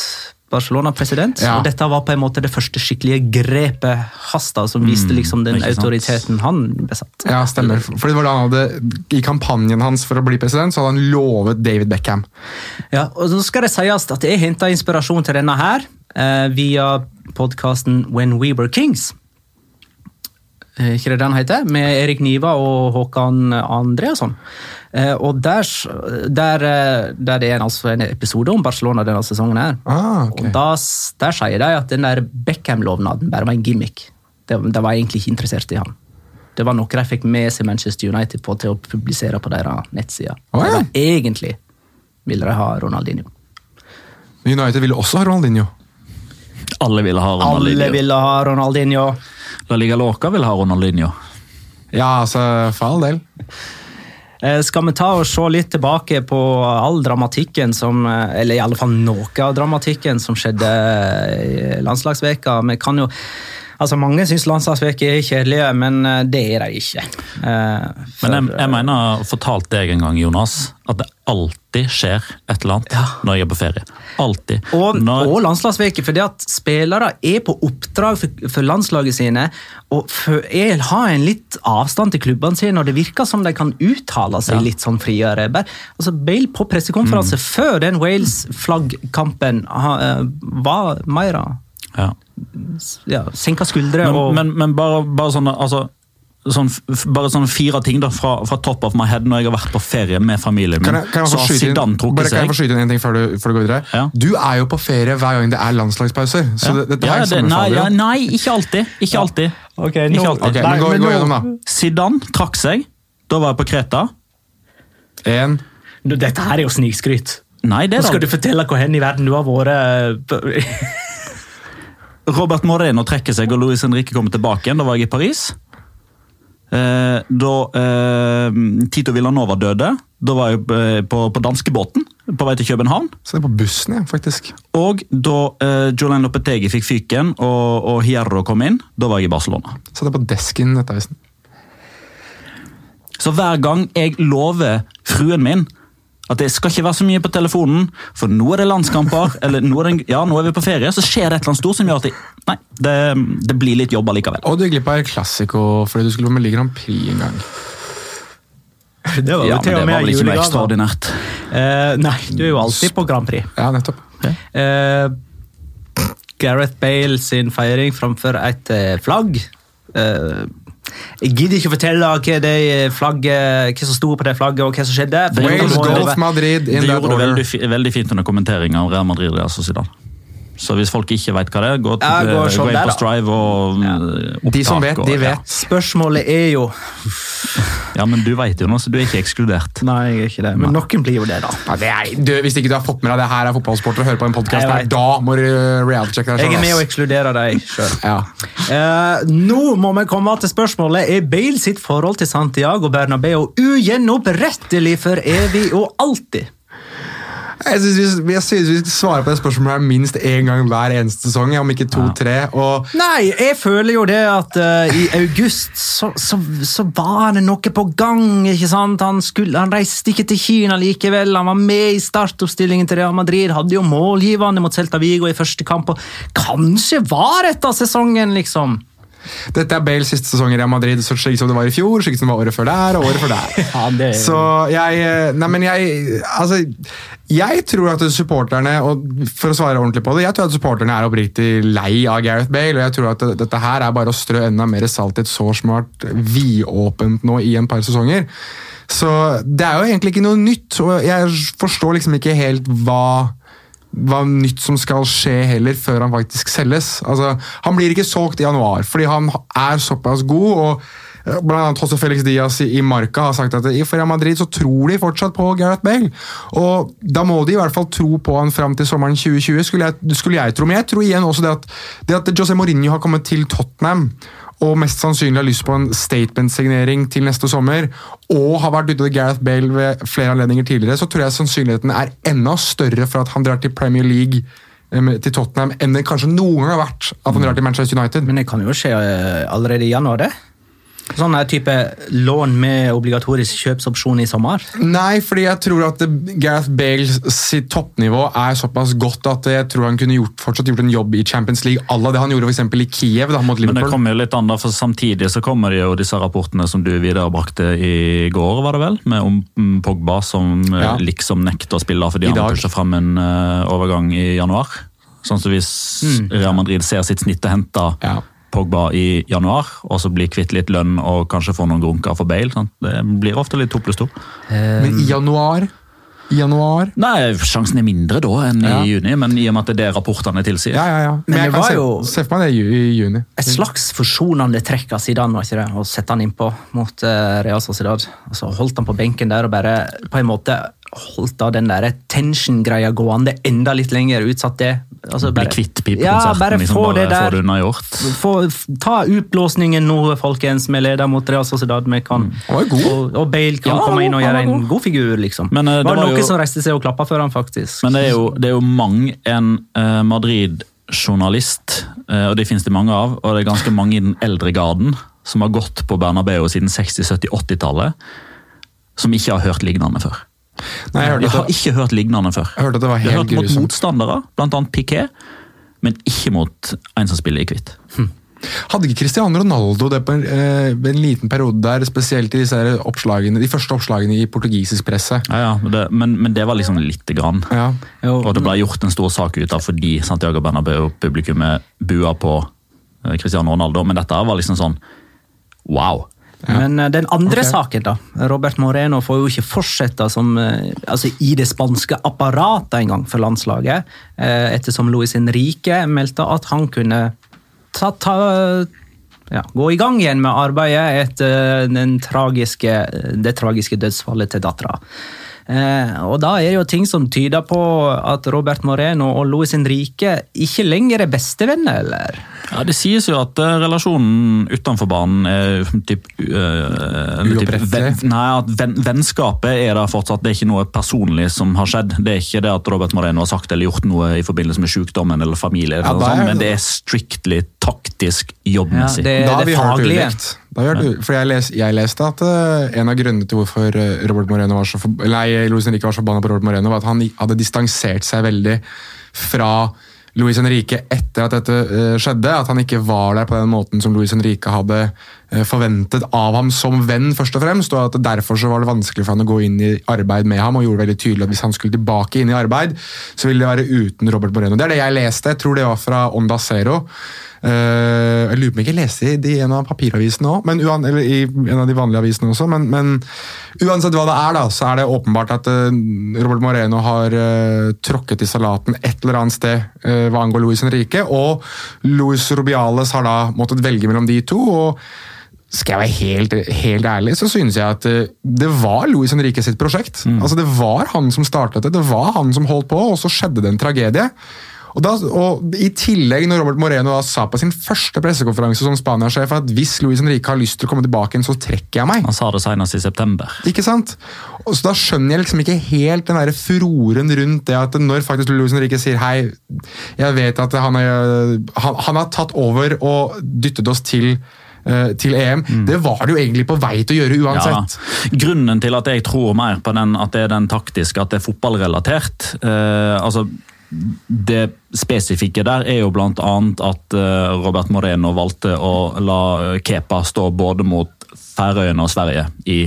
Barcelona-president. Ja. Og dette var på en måte det første skikkelige grepet hans, som viste liksom den autoriteten han besatt. Ja, stemmer. For det var da han hadde, I kampanjen hans for å bli president så hadde han lovet David Beckham. Ja, og så skal det sies at jeg henta inspirasjon til denne her eh, via podkasten When We Were Kings. Eh, ikke det den heter? Med Erik Niva og Håkan Andreasson. Eh, og der, der, eh, der det er altså en episode om Barcelona denne sesongen her. Ah, okay. Og da, der sier de at den der Beckham-lovnaden bare var en gimmick. De, de var egentlig ikke interessert i han. Det var noe de fikk med seg Manchester United på til å publisere på deres nettsider. Oh, ja. Egentlig ville de ha Ronaldinho. United ville også ha Ronaldinho. Alle ville ha Ronaldinho. Alle Ronaldinho. ville ha Ronaldinho. La Liga Låka vil ha Ronaldinho. Ja, altså, for all del. Eh, Skal vi ta og se litt tilbake på all dramatikken som eh, Eller i alle fall noe av dramatikken som skjedde i landslagsveka. Vi kan jo Altså, Mange syns landslagsveker er kjedelige, men eh, det er de ikke. Eh, for, Men jeg, jeg mener, fortalt deg en gang, Jonas, at det alltid skjer et eller annet Ja. når jeg er på ferie. Alltid. Og, når, og landslagsveker, fordi at spillere er på oppdrag for, for landslaget sine og for, er, har en litt avstand til klubbene sine, og det virker som de kan uttale seg Ja. litt sånn friere. Altså Bale på pressekonferanse før den Wales-flaggkampen eh, var mer ja. ja, senka skuldre Men, og men, men bare, bare sånne altså, sånn, bare sånne fire ting da, fra, fra top of my head når jeg har vært på ferie med familien Kan jeg, kan jeg så har Zidane trukket bare, kan jeg få skyte inn en ting før du, før du går videre? Ja. Du er jo på ferie hver gang det er landslagspauser. Så Ja. det, dette Ja, her det, nei, ja, nei, ikke alltid. Ikke alltid. Ok, Ikke alltid. Okay, men gå, men gå nå- gjennom, da. Zidane trakk seg. Da var jeg på Kreta. En. Nå, Dette her er jo snikskryt. Nei, det Nå er skal du fortelle hvor hen i verden du har vært. Robert Moreno trekker seg, og Luis Henrique kommer tilbake igjen. Da var jeg i Paris. Eh, da eh, Tito Villanova døde, da var jeg eh, på, på danskebåten på vei til København. Så det er på bussen, ja, faktisk. Og da eh, Julian Lopetegi fikk fyken og, og Hierro kom inn, da var jeg i Barcelona. Så det er på desken dette Nettavisen. Så hver gang jeg lover fruen min at det skal ikke være så mye på telefonen, for nå er det landskamper, eller nå er, det, ja, nå er vi på ferie, så skjer det et eller annet stort som gjør at jeg, nei, det, det blir litt jobb allikevel. Og du gikk glipp av El Clásico fordi du skulle på Melodi Grand Prix en gang. Det var Ja, men det var vel ikke noe ekstraordinært. Eh, nei, du er jo alltid på Grand Prix. Ja, nettopp. Eh, Gareth Bale sin feiring framfor et eh, flagg. Eh, jeg gidder ikke å fortelle hva, det flagget, hva som sto på det flagget, og hva som skjedde. Wales, Golf, Madrid, in Det that gjorde det order. veldig, veldig fint under kommenteringa av Real Madrid Altså. Så hvis folk ikke vet hva det er, gå, til, Ja, gå gå inn der, på. Strive og Ja. eh, De som opptak vet, og- de ja. vet. Spørsmålet er jo Ja, men du vet jo nå, så du er ikke ekskludert. Nei, jeg er ikke det. Men noen blir jo det, da. Nei, du, hvis ikke du har fått med deg det her er fotballsporter og hører på en podkast, da må du reality-sjekke deg Jeg er med og selv. ekskluderer deg sjøl. Ja. uh, nå må vi komme til spørsmålet. Er Bale sitt forhold til Santiago Bernabeu ugjenopprettelig for evig og alltid? Jeg synes vi, jeg synes vi skal svare på det spørsmålet minst én gang hver eneste sesong, om ikke to-tre. og Nei, jeg føler jo det at uh, i august så, så, så var det noe på gang. ikke sant? Han, skulle, han reiste ikke til Kina likevel. Han var med i startoppstillingen til Real Madrid. Hadde jo målgivende mot Celta Vigo i første kamp. og Kanskje var dette sesongen, liksom. Dette er Bales siste sesong i Real Madrid, så slik som det var i fjor, slik som det var året før der og året før der. Ja, det Så jeg eh, Nei, men jeg Altså, jeg tror at supporterne, og for å svare ordentlig på det, jeg tror at supporterne er oppriktig lei av Gareth Bale, og jeg tror at dette her er bare å strø enda mer salt i et så smart har vært vidåpent nå i en par sesonger. Så det er jo egentlig ikke noe nytt, og jeg forstår liksom ikke helt hva hva nytt som skal skje heller før han faktisk selges. Altså, han blir ikke solgt i januar, fordi han er såpass god. og eh, Blant annet Jose Felix Diaz i Marca har sagt at i Real Madrid så tror de fortsatt på Gareth Bale. Og Da må de i hvert fall tro på han fram til sommeren 2020, skulle jeg, skulle jeg tro. Men jeg tror igjen også det at, det at José Mourinho har kommet til Tottenham og mest sannsynlig har lyst på en statement-signering til neste sommer, og har vært ute til Gareth Bale ved flere anledninger tidligere, så tror jeg sannsynligheten er enda større for at han drar til Premier League eh, til Tottenham enn det kanskje noen gang har vært at han drar til Manchester United. Men det kan jo skje eh, allerede i januar, det. Sånn her type lån med obligatorisk kjøpsopsjon i sommer? Nei, fordi jeg tror at Gareth Bale sitt toppnivå er såpass godt at jeg tror han kunne gjort, fortsatt gjort en jobb i Champions League à la det han gjorde for i Kiev da, mot Men det kommer jo litt an, for samtidig så kommer det jo disse rapportene som du viderebrakte i går, var det vel? Med om mm, Pogba som eh, Ja. liksom nekter å spille fordi han har fram en eh, overgang i januar. Sånn som hvis Real Madrid ser sitt snitt og henter Ja. Pogba i januar, og så blir kvitt litt lønn og kanskje får noen grunker for Bale. Sant? Det blir ofte litt to pluss to. Men i januar I januar Nei, Sjansen er mindre da enn Ja. i juni, men i og med at det er det rapportene tilsier. Ja, ja, ja. Men, Men jeg det kan var se, jo- se for meg det i, juni. Et slags forsonende trekk av Zidane, var ikke det? Å sette han innpå mot eh, Real Sociedad. Altså, holdt han på benken der og bare på en måte holdt da den der tension-greia gående enda litt lenger. Utsatt det. Altså, Bli kvitt kvitt Ja, bare liksom, få det bare få ta utblåsningen nå, folkens, med leder mot Real Sociedad. Vi kan, god. og, og Bale kan Ja, komme inn og gjøre en god figur, liksom. Men, uh, det var var noen jo- som reiste seg og klappa for han, faktisk. Men det er jo, det er jo mange en uh, Madrid-journalist, uh, og det finnes det mange av, og det er ganske mange i den eldre garden som har gått på Bernabeu siden 60-, 70-, 80-tallet, som ikke har hørt lignende før. Nei, jeg hørte, De har det, ikke hørt lignende før. jeg hørte at det var De har hørt mot grusomt. motstandere, bl.a. Piquet, men ikke mot en som spiller i hvitt. Hadde ikke Cristiano Ronaldo det på en, eh, en liten periode der, spesielt i disse oppslagene, de første oppslagene i portugisisk presse? Ja, ja, men, det, men, men det var liksom lite grann. Ja. Og det ble gjort en stor sak ut av fordi Santiago Bernabeu-publikummet bua på eh, Cristiano Ronaldo, men dette var liksom sånn wow. Men eh, den andre okay. saken, da. Robert Moreno får jo ikke fortsette som, eh, altså i det spanske apparatet engang for landslaget, eh, ettersom Luis Henrique meldte at han kunne ta, ta, ja, gå i gang igjen med arbeidet etter den tragiske, det tragiske dødsfallet til dattera. Eh, og da er det jo ting som tyder på at Robert Moreno og Luis Henrique ikke lenger er bestevenner, eller? Ja, Det sies jo at eh, relasjonen utenfor banen er typ, uh, typ ven, Nei, at ven, vennskapet er der fortsatt. Det er ikke noe personlig som har skjedd. Det er ikke det at Robert Moreno har sagt eller gjort noe i forbindelse med sykdommen eller familie, eller Ja, sånt, men det er strictly taktisk jobbmessig. Ja, det- det, har det er faglige. Vi for jeg, les, jeg leste at eh, en av grunnene til hvorfor eh, Robert Moreno var så for, nei, Luis Henrique var så forbanna på Robert Moreno, var at han hadde distansert seg veldig fra Luis Henrique etter at dette eh, skjedde. At han ikke var der på den måten som Luis Henrique hadde forventet av ham som venn, først og fremst. Og at derfor så var det vanskelig for han å gå inn i arbeid med ham, og gjorde veldig tydelig at hvis han skulle tilbake inn i arbeid, så ville det være uten Robert Moreno. Det er det jeg leste. Jeg tror det var fra Onda Zero. Uh, jeg lurer på om jeg ikke leste det i en av papiravisene òg, eller i en av de vanlige avisene også. Men, men uansett hva det er, da, så er det åpenbart at uh, Robert Moreno har uh, tråkket i salaten et eller annet sted eh, hva angår Luis Henrique. Og Luis Rubiales har da måttet velge mellom de to. og skal jeg være helt, helt ærlig, så synes jeg at eh, det var Luis Henrique sitt prosjekt. Altså Det var han som startet det, det var han som holdt på, og så skjedde det en tragedie. Og, da, og I tillegg, når Robert Moreno da sa på sin første pressekonferanse som Spania-sjef at hvis Luis Henrique har lyst til å komme tilbake igjen, så trekker jeg meg. Han sa det senest i september. Ikke sant? Og så Da skjønner jeg liksom ikke helt den der furoren rundt det at når faktisk Luis Henrique sier hei, jeg vet at han, er, han, han har tatt over og dyttet oss til til EM. Det var det jo egentlig på vei til å gjøre uansett. Ja. Grunnen til at jeg tror mer på den, at det er den taktiske, at det er fotballrelatert eh, altså det spesifikke der er jo annet at eh, Robert Moreno valgte å la Kepa stå både mot Færøyene og Sverige i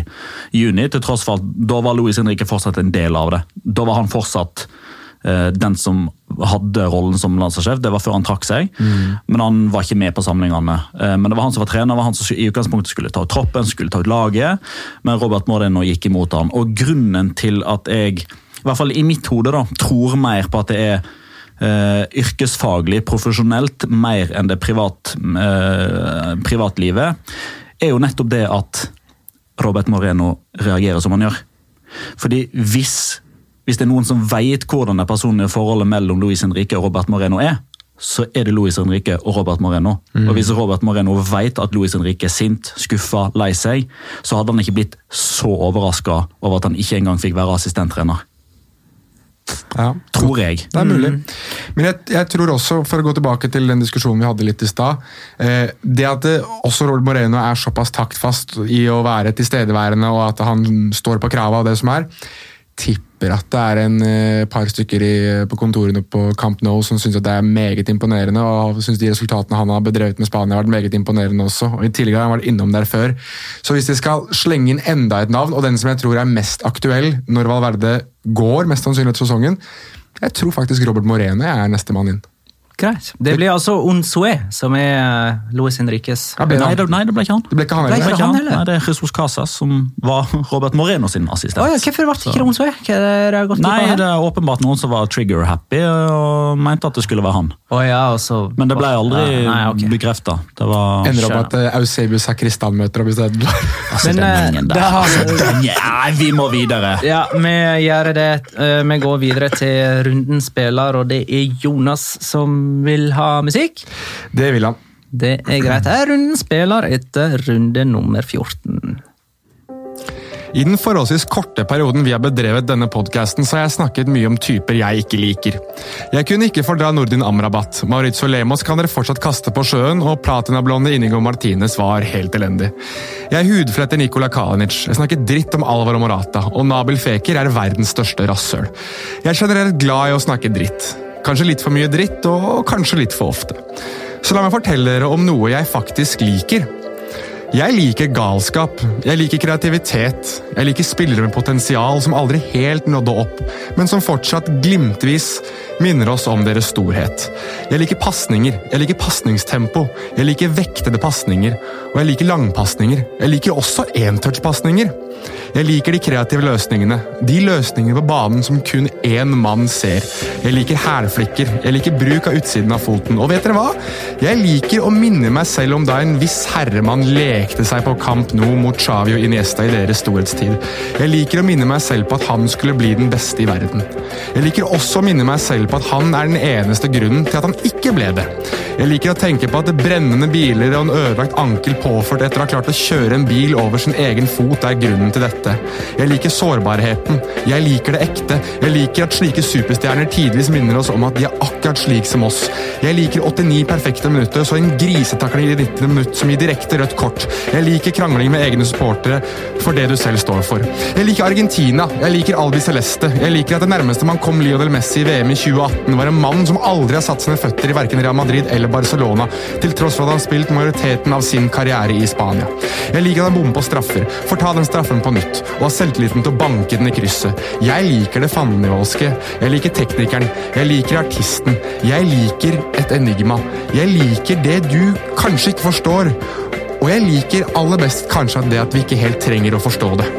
juni, til tross for at da var Louis Henrique fortsatt en del av det. Da var han fortsatt eh, den som hadde rollen som landslagssjef. Det var før han trakk seg, men han var ikke med på samlingene. Eh, Men det var han som var trener, var han som i utgangspunktet skulle ta ut troppen, skulle ta ut laget, men Robert Moreno gikk imot han. Og grunnen til at jeg, i hvert fall i mitt hode, da, tror mer på at det er Uh, yrkesfaglig, profesjonelt, mer enn det privat, uh, privatlivet, er jo nettopp det at Robert Moreno reagerer som han gjør. Fordi hvis, hvis det er noen som vet hvordan det personlige forholdet mellom Luis Henrique og Robert Moreno er, så er det Luis Henrique og Robert Moreno. Og Hvis Robert Moreno vet at Luis Henrique er sint, skuffa, lei seg, så hadde han ikke blitt så overraska over at han ikke engang fikk være assistenttrener. Ja. tror jeg. Det er mulig. Men jeg, jeg tror også, for å gå tilbake til den diskusjonen vi hadde litt i stad eh, Det at det, også Robert Moreno er såpass taktfast i å være tilstedeværende, og at han står på krava og det som er, tipper at det er en eh, par stykker i, på kontorene på Camp Nou som syns det er meget imponerende, og syns de resultatene han har bedrevet med Spania har vært meget imponerende også. og I tillegg har han vært innom der før. Så hvis de skal slenge inn enda et navn, og den som jeg tror er mest aktuell når Valverde går, mest sannsynlig etter sesongen, jeg tror faktisk Robert Moreno er nestemann inn. Greit. Det blir altså Onsue, som er eh, Luis Henriques Ja, Nei, det, nei, det ble ikke han. Det ble ikke han Ble Det, heller. ikke han heller? Nei, det er Jesus Casas som var Robert Moreno sin assistent. Oh, ja, Hvorfor ble ikke Onsue? Det har gått Nei, det er åpenbart noen som var trigger-happy og mente at det skulle være han. Oh, ja, også, Men det ble aldri Ja, nei, ok. bekrefta. Det var Ender opp at uh, Eusebius Sakristan møter opp isteden. altså, Men, den eh, gjengen der. har- Altså, den, ja, vi må videre! Ja, vi gjør det. Vi går videre til rundens spiller, og det er Jonas som vil ha musikk. Det vil han. Det er greit. Her runden spiller etter runde nummer 14. I den forholdsvis korte perioden vi har bedrevet denne podcasten, så har jeg snakket mye om typer jeg ikke liker. Jeg kunne ikke fordra Nordin Amrabat. Maurizio Lemos kan dere fortsatt kaste på sjøen, og platinablonde Inigo Martinez var helt elendig. Jeg hudfletter Nikola Kalinic. Jeg snakker dritt om Alvaro Morata, og Nabil Feker er verdens største rasshøl. Jeg er generelt glad i å snakke dritt. Kanskje litt for mye dritt, og kanskje litt for ofte. Så la meg fortelle dere om noe jeg faktisk liker. Jeg liker galskap, jeg liker kreativitet, jeg liker spillere med potensial som aldri helt nådde opp, men som fortsatt glimtvis minner oss om deres storhet. Jeg liker pasninger, jeg liker pasningstempo, jeg liker vektede pasninger, og jeg liker langpasninger. Jeg liker også entouch-pasninger. Jeg liker de kreative løsningene, de løsningene på banen som kun én mann ser. Jeg liker hælflikker, jeg liker bruk av utsiden av foten, og vet dere hva? Jeg liker å minne meg selv om da en viss herremann lekte seg på Camp Nou mot Xavi og Iniesta i deres storhetstid. Jeg liker å minne meg selv på at han skulle bli den beste i verden. Jeg liker også å minne meg selv på at han er den eneste grunnen til at han ikke ble det. Jeg liker å tenke på at brennende biler og en ødelagt ankel påført etter å ha klart å kjøre en bil over sin egen fot er grunnen til dette. Jeg liker sårbarheten. Jeg liker det ekte. Jeg liker at slike superstjerner tidvis minner oss om at de er akkurat slik som oss. Jeg liker 89 perfekte minutter, så en grisetakling i 90 minutt som gir direkte rødt kort. Jeg liker krangling med egne supportere for det du selv står for. Jeg liker Argentina. Jeg liker Albi Celeste. Jeg liker at det nærmeste man kom Lionel Messi i VM i 2018, var en mann som aldri har satt sine føtter i verken Real Madrid eller Barcelona, til tross for at han har spilt majoriteten av sin karriere i Spania. Jeg liker at han bommer på straffer, får ta den straffen på nytt, og har selvtilliten til å banke den i krysset. Jeg liker det fandenivoldske. Jeg liker teknikeren. Jeg liker artisten. Jeg liker et enigma. Jeg liker det du kanskje ikke forstår. Og jeg liker aller best kanskje det at vi ikke helt trenger å forstå det.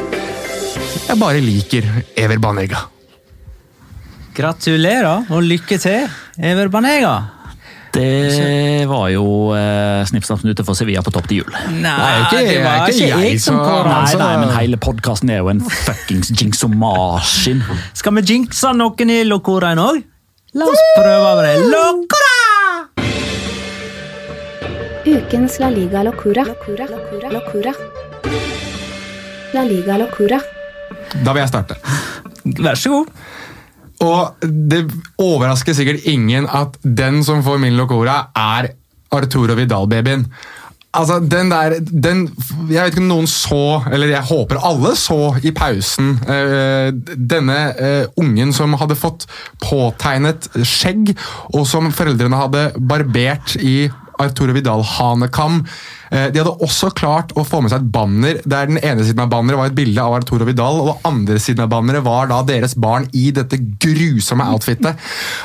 Jeg bare liker Ever Banega. Gratulerer og lykke til, Ever Banega. Det var jo eh, snipp snapp for Sevilla på topp til jul. Nei, ikke- det var ikke ikke jeg jeg som kom Nei, altså. nei, men hele podkasten er jo en fuckings jinxomaskin. Skal vi jinxe noen i Locoraen òg? La oss prøve med det. Locora! Ukens La Liga Locora. La Liga Locora. Da vil jeg starte. Vær så god. Og det overrasker sikkert ingen at den som får min locora, er Arturo Vidal-babyen. Altså, den der den, Jeg vet ikke om noen så, eller jeg håper alle så i pausen, øh, denne øh, ungen som hadde fått påtegnet skjegg, og som foreldrene hadde barbert i Arturo Vidal-hanekam. Eh, De hadde også klart å få med seg et banner der den ene siden av banneret var et bilde av Arturo Vidal, og den andre siden av banneret var da deres barn i dette grusomme outfitet.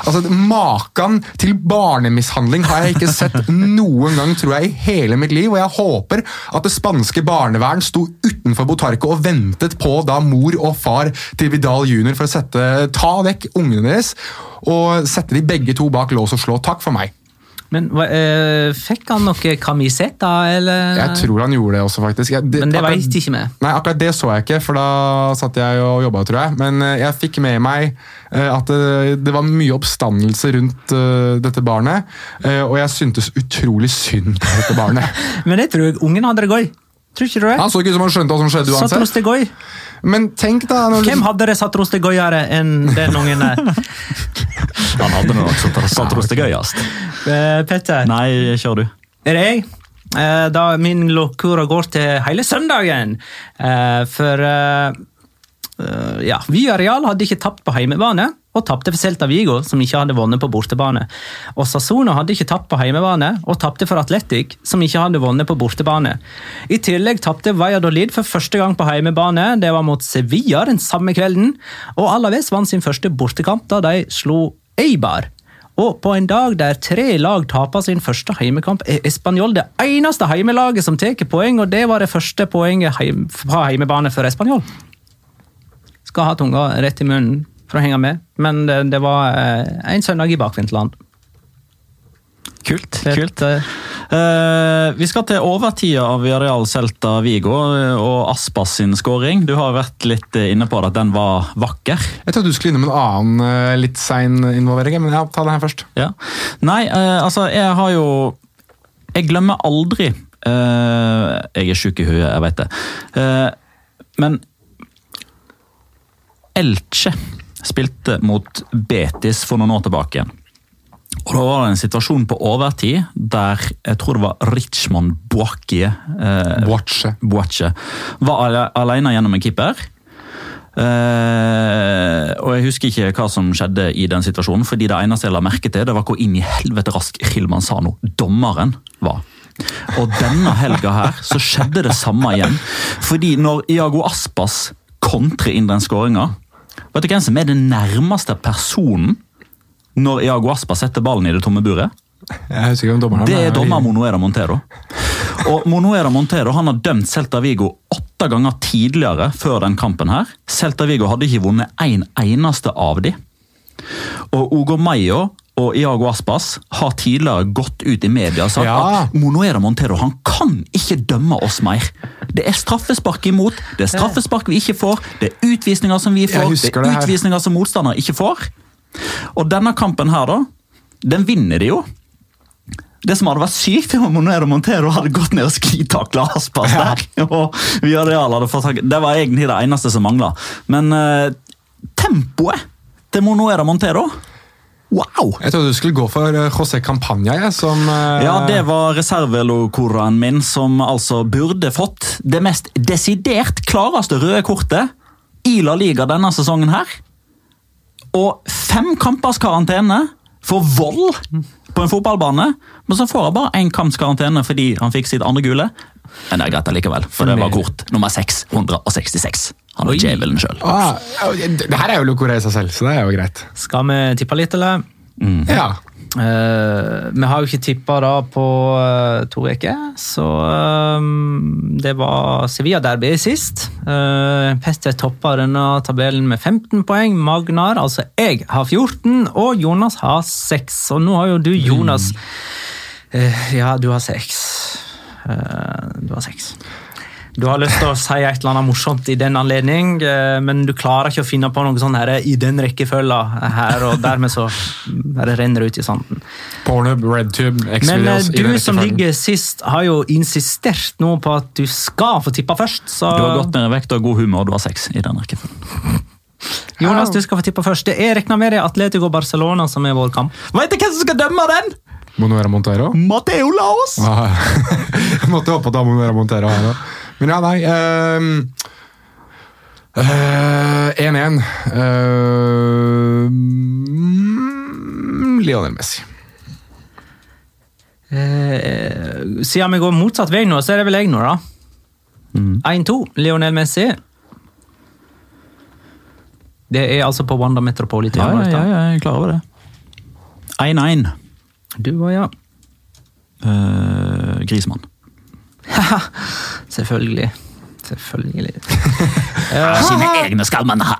Altså, Maken til barnemishandling har jeg ikke sett noen gang tror jeg, i hele mitt liv, og jeg håper at det spanske barnevern sto utenfor Botarco og ventet på da mor og far til Vidal jr. for å sette, ta vekk ungene deres og sette de begge to bak lås og slå. Takk for meg. Men eh, Fikk han noe kamisett, da? Eller? Jeg tror han gjorde det også, faktisk. Jeg, Men det akkurat- ikke vi. Nei, akkurat det så jeg ikke, for da satt jeg og jobba, tror jeg. Men eh, jeg fikk med meg eh, at det, det var mye oppstandelse rundt uh, dette barnet. Og jeg syntes utrolig synd på dette barnet. Men jeg tror ungen hadde det gøy. Tror ikke du det? Han så ikke ut som han skjønte hva som skjedde uansett. Goy. Men tenk da når du- Hvem hadde det satt rostegøyere enn den ungen der? Han hadde nok satt satt oss det gøyest. Eh, Petter, Nei, kjør du. er det jeg? Uh, Da min lokura går til hele søndagen. Uh, For ja, Villarreal hadde ikke tapt på heimebane, og tapte for Celta Vigo, som ikke hadde vunnet på bortebane. Og Sassona hadde ikke tapt på heimebane, og tapte for Atletic, som ikke hadde vunnet på bortebane. I tillegg tapte Valladolid for første gang på heimebane, det var mot Sevilla den samme kvelden, og Alaves vant sin første bortekamp da de slo Eibar. Og på en dag der tre lag taper sin første heimekamp, er Español det eneste heimelaget som tar poeng, og det var det første poenget heim, på heimebane for Español. Skal ha tunga rett i munnen for å henge med, men det, det var eh, en søndag i bakvinterland. Kult. Kult. eh, Eh, vi skal til overtida av Villarreal Celta Vigo og Aspas sin scoring. Du har vært litt inne på det, at den var vakker. Jeg trodde du skulle innom en annen litt sein involvering, men ja, ta den her først. Ja. Nei, uh, altså, jeg har jo Jeg glemmer aldri uh, Jeg er sjuk i huet, jeg veit det. Eh, men Elche spilte mot Betis for noen år tilbake igjen. Og Da var det en situasjon på overtid der jeg tror det var Richmond Boakie eh. Boache var alene gjennom en keeper. Eh, og Jeg husker ikke hva som skjedde i den situasjonen, fordi det eneste jeg la merke til, det var hvor inn i helvete rask Hilmansano, dommeren, var. Og denne helga her så skjedde det samme igjen. Fordi når Iago Aspas kontrer inn den skåringa Vet du hvem som er den nærmeste personen når Iago Aspa setter ballen i det tomme buret? Jeg husker ikke om dommeren Det er dommer Monoera Montero. Og Monoera Montero han har dømt Celta Vigo åtte ganger tidligere før den kampen. her. Celta Vigo hadde ikke vunnet en eneste av de. Og Ugo Mayo og Iago Aspas har tidligere gått ut i media og sagt Ja. at Monoera Montero han kan ikke dømme oss mer. Det er straffespark imot, det er straffespark vi ikke får, det er utvisninger som vi får, det er utvisninger som motstandere ikke får. Og denne kampen her, da, den vinner de jo. Det som hadde vært sykt, om Monero Montero hadde gått ned og sklitakla Aspas Ja. der. Og Villarreal hadde fått tak Det var egentlig det eneste som mangla. Men uh, tempoet til Monero Montero Wow! Jeg trodde du skulle gå for eh, José Campagna, jeg, som uh... Ja, det var reservelokoraen min, som altså burde fått det mest desidert klareste røde kortet i La Liga denne sesongen her. Og fem kampers karantene for vold på en fotballbane. Men så får han bare én kamps karantene fordi han fikk sitt andre gule. Men det er greit allikevel, for det var kort nummer 666. Han var er djevelen sjøl. ah, det, her er jo Locore i seg selv, så det er jo greit. Skal vi tippe litt, eller? Ja. Uh, vi har jo ikke tippa da på uh, to uker, så eh, det var Sevilla-derby sist. Uh, Petter toppa denne tabellen med 15 poeng. Magnar, altså jeg, har 14, og Jonas har 6. Og nå har jo du, Jonas eh, Ja, du har sex. du har sex. Du har lyst til å si et eller annet morsomt i den anledning, eh, men du klarer ikke å finne på noe sånn her i den rekkefølga her, og dermed så bare renner det ut i sanden. Pornhub, RedTube, Men eh, i du den som ligger sist, har jo insistert nå på at du skal få tippa først, så Du har gått ned i vekt og god humor, og du har sex i den rekkefølgen. Jonas, du skal få tippa først. Det er regna med det er Atletico Barcelona som er vår kamp. Vet du hvem som skal dømme den? Monoera Montero? Mateo Laos! Ah, jeg måtte håpe at det var Monoera Montero her òg. Men ja, nei ehm, eh, 1-1. uh, Lionel Messi. Eh, siden vi går motsatt vei nå, så er det vel jeg nå, da. 1-2, Lionel Messi. Det er altså på Wanda Metropolitan. ja, ja, ja, jeg er klar over det. 1-1. Du var, ja. Uh, Grismann. Selvfølgelig. Selvfølgelig. Sine egne skal man ha.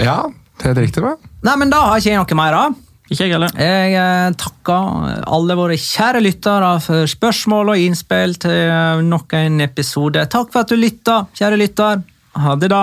Ja, helt riktig. Hva? Nei, men da har ikke jeg noe mer, da. Ikke jeg heller. Jeg eh, takker alle våre kjære lyttere for spørsmål og innspill til eh, nok en episode. Takk for at du lytta, kjære lytter. Ha det, da.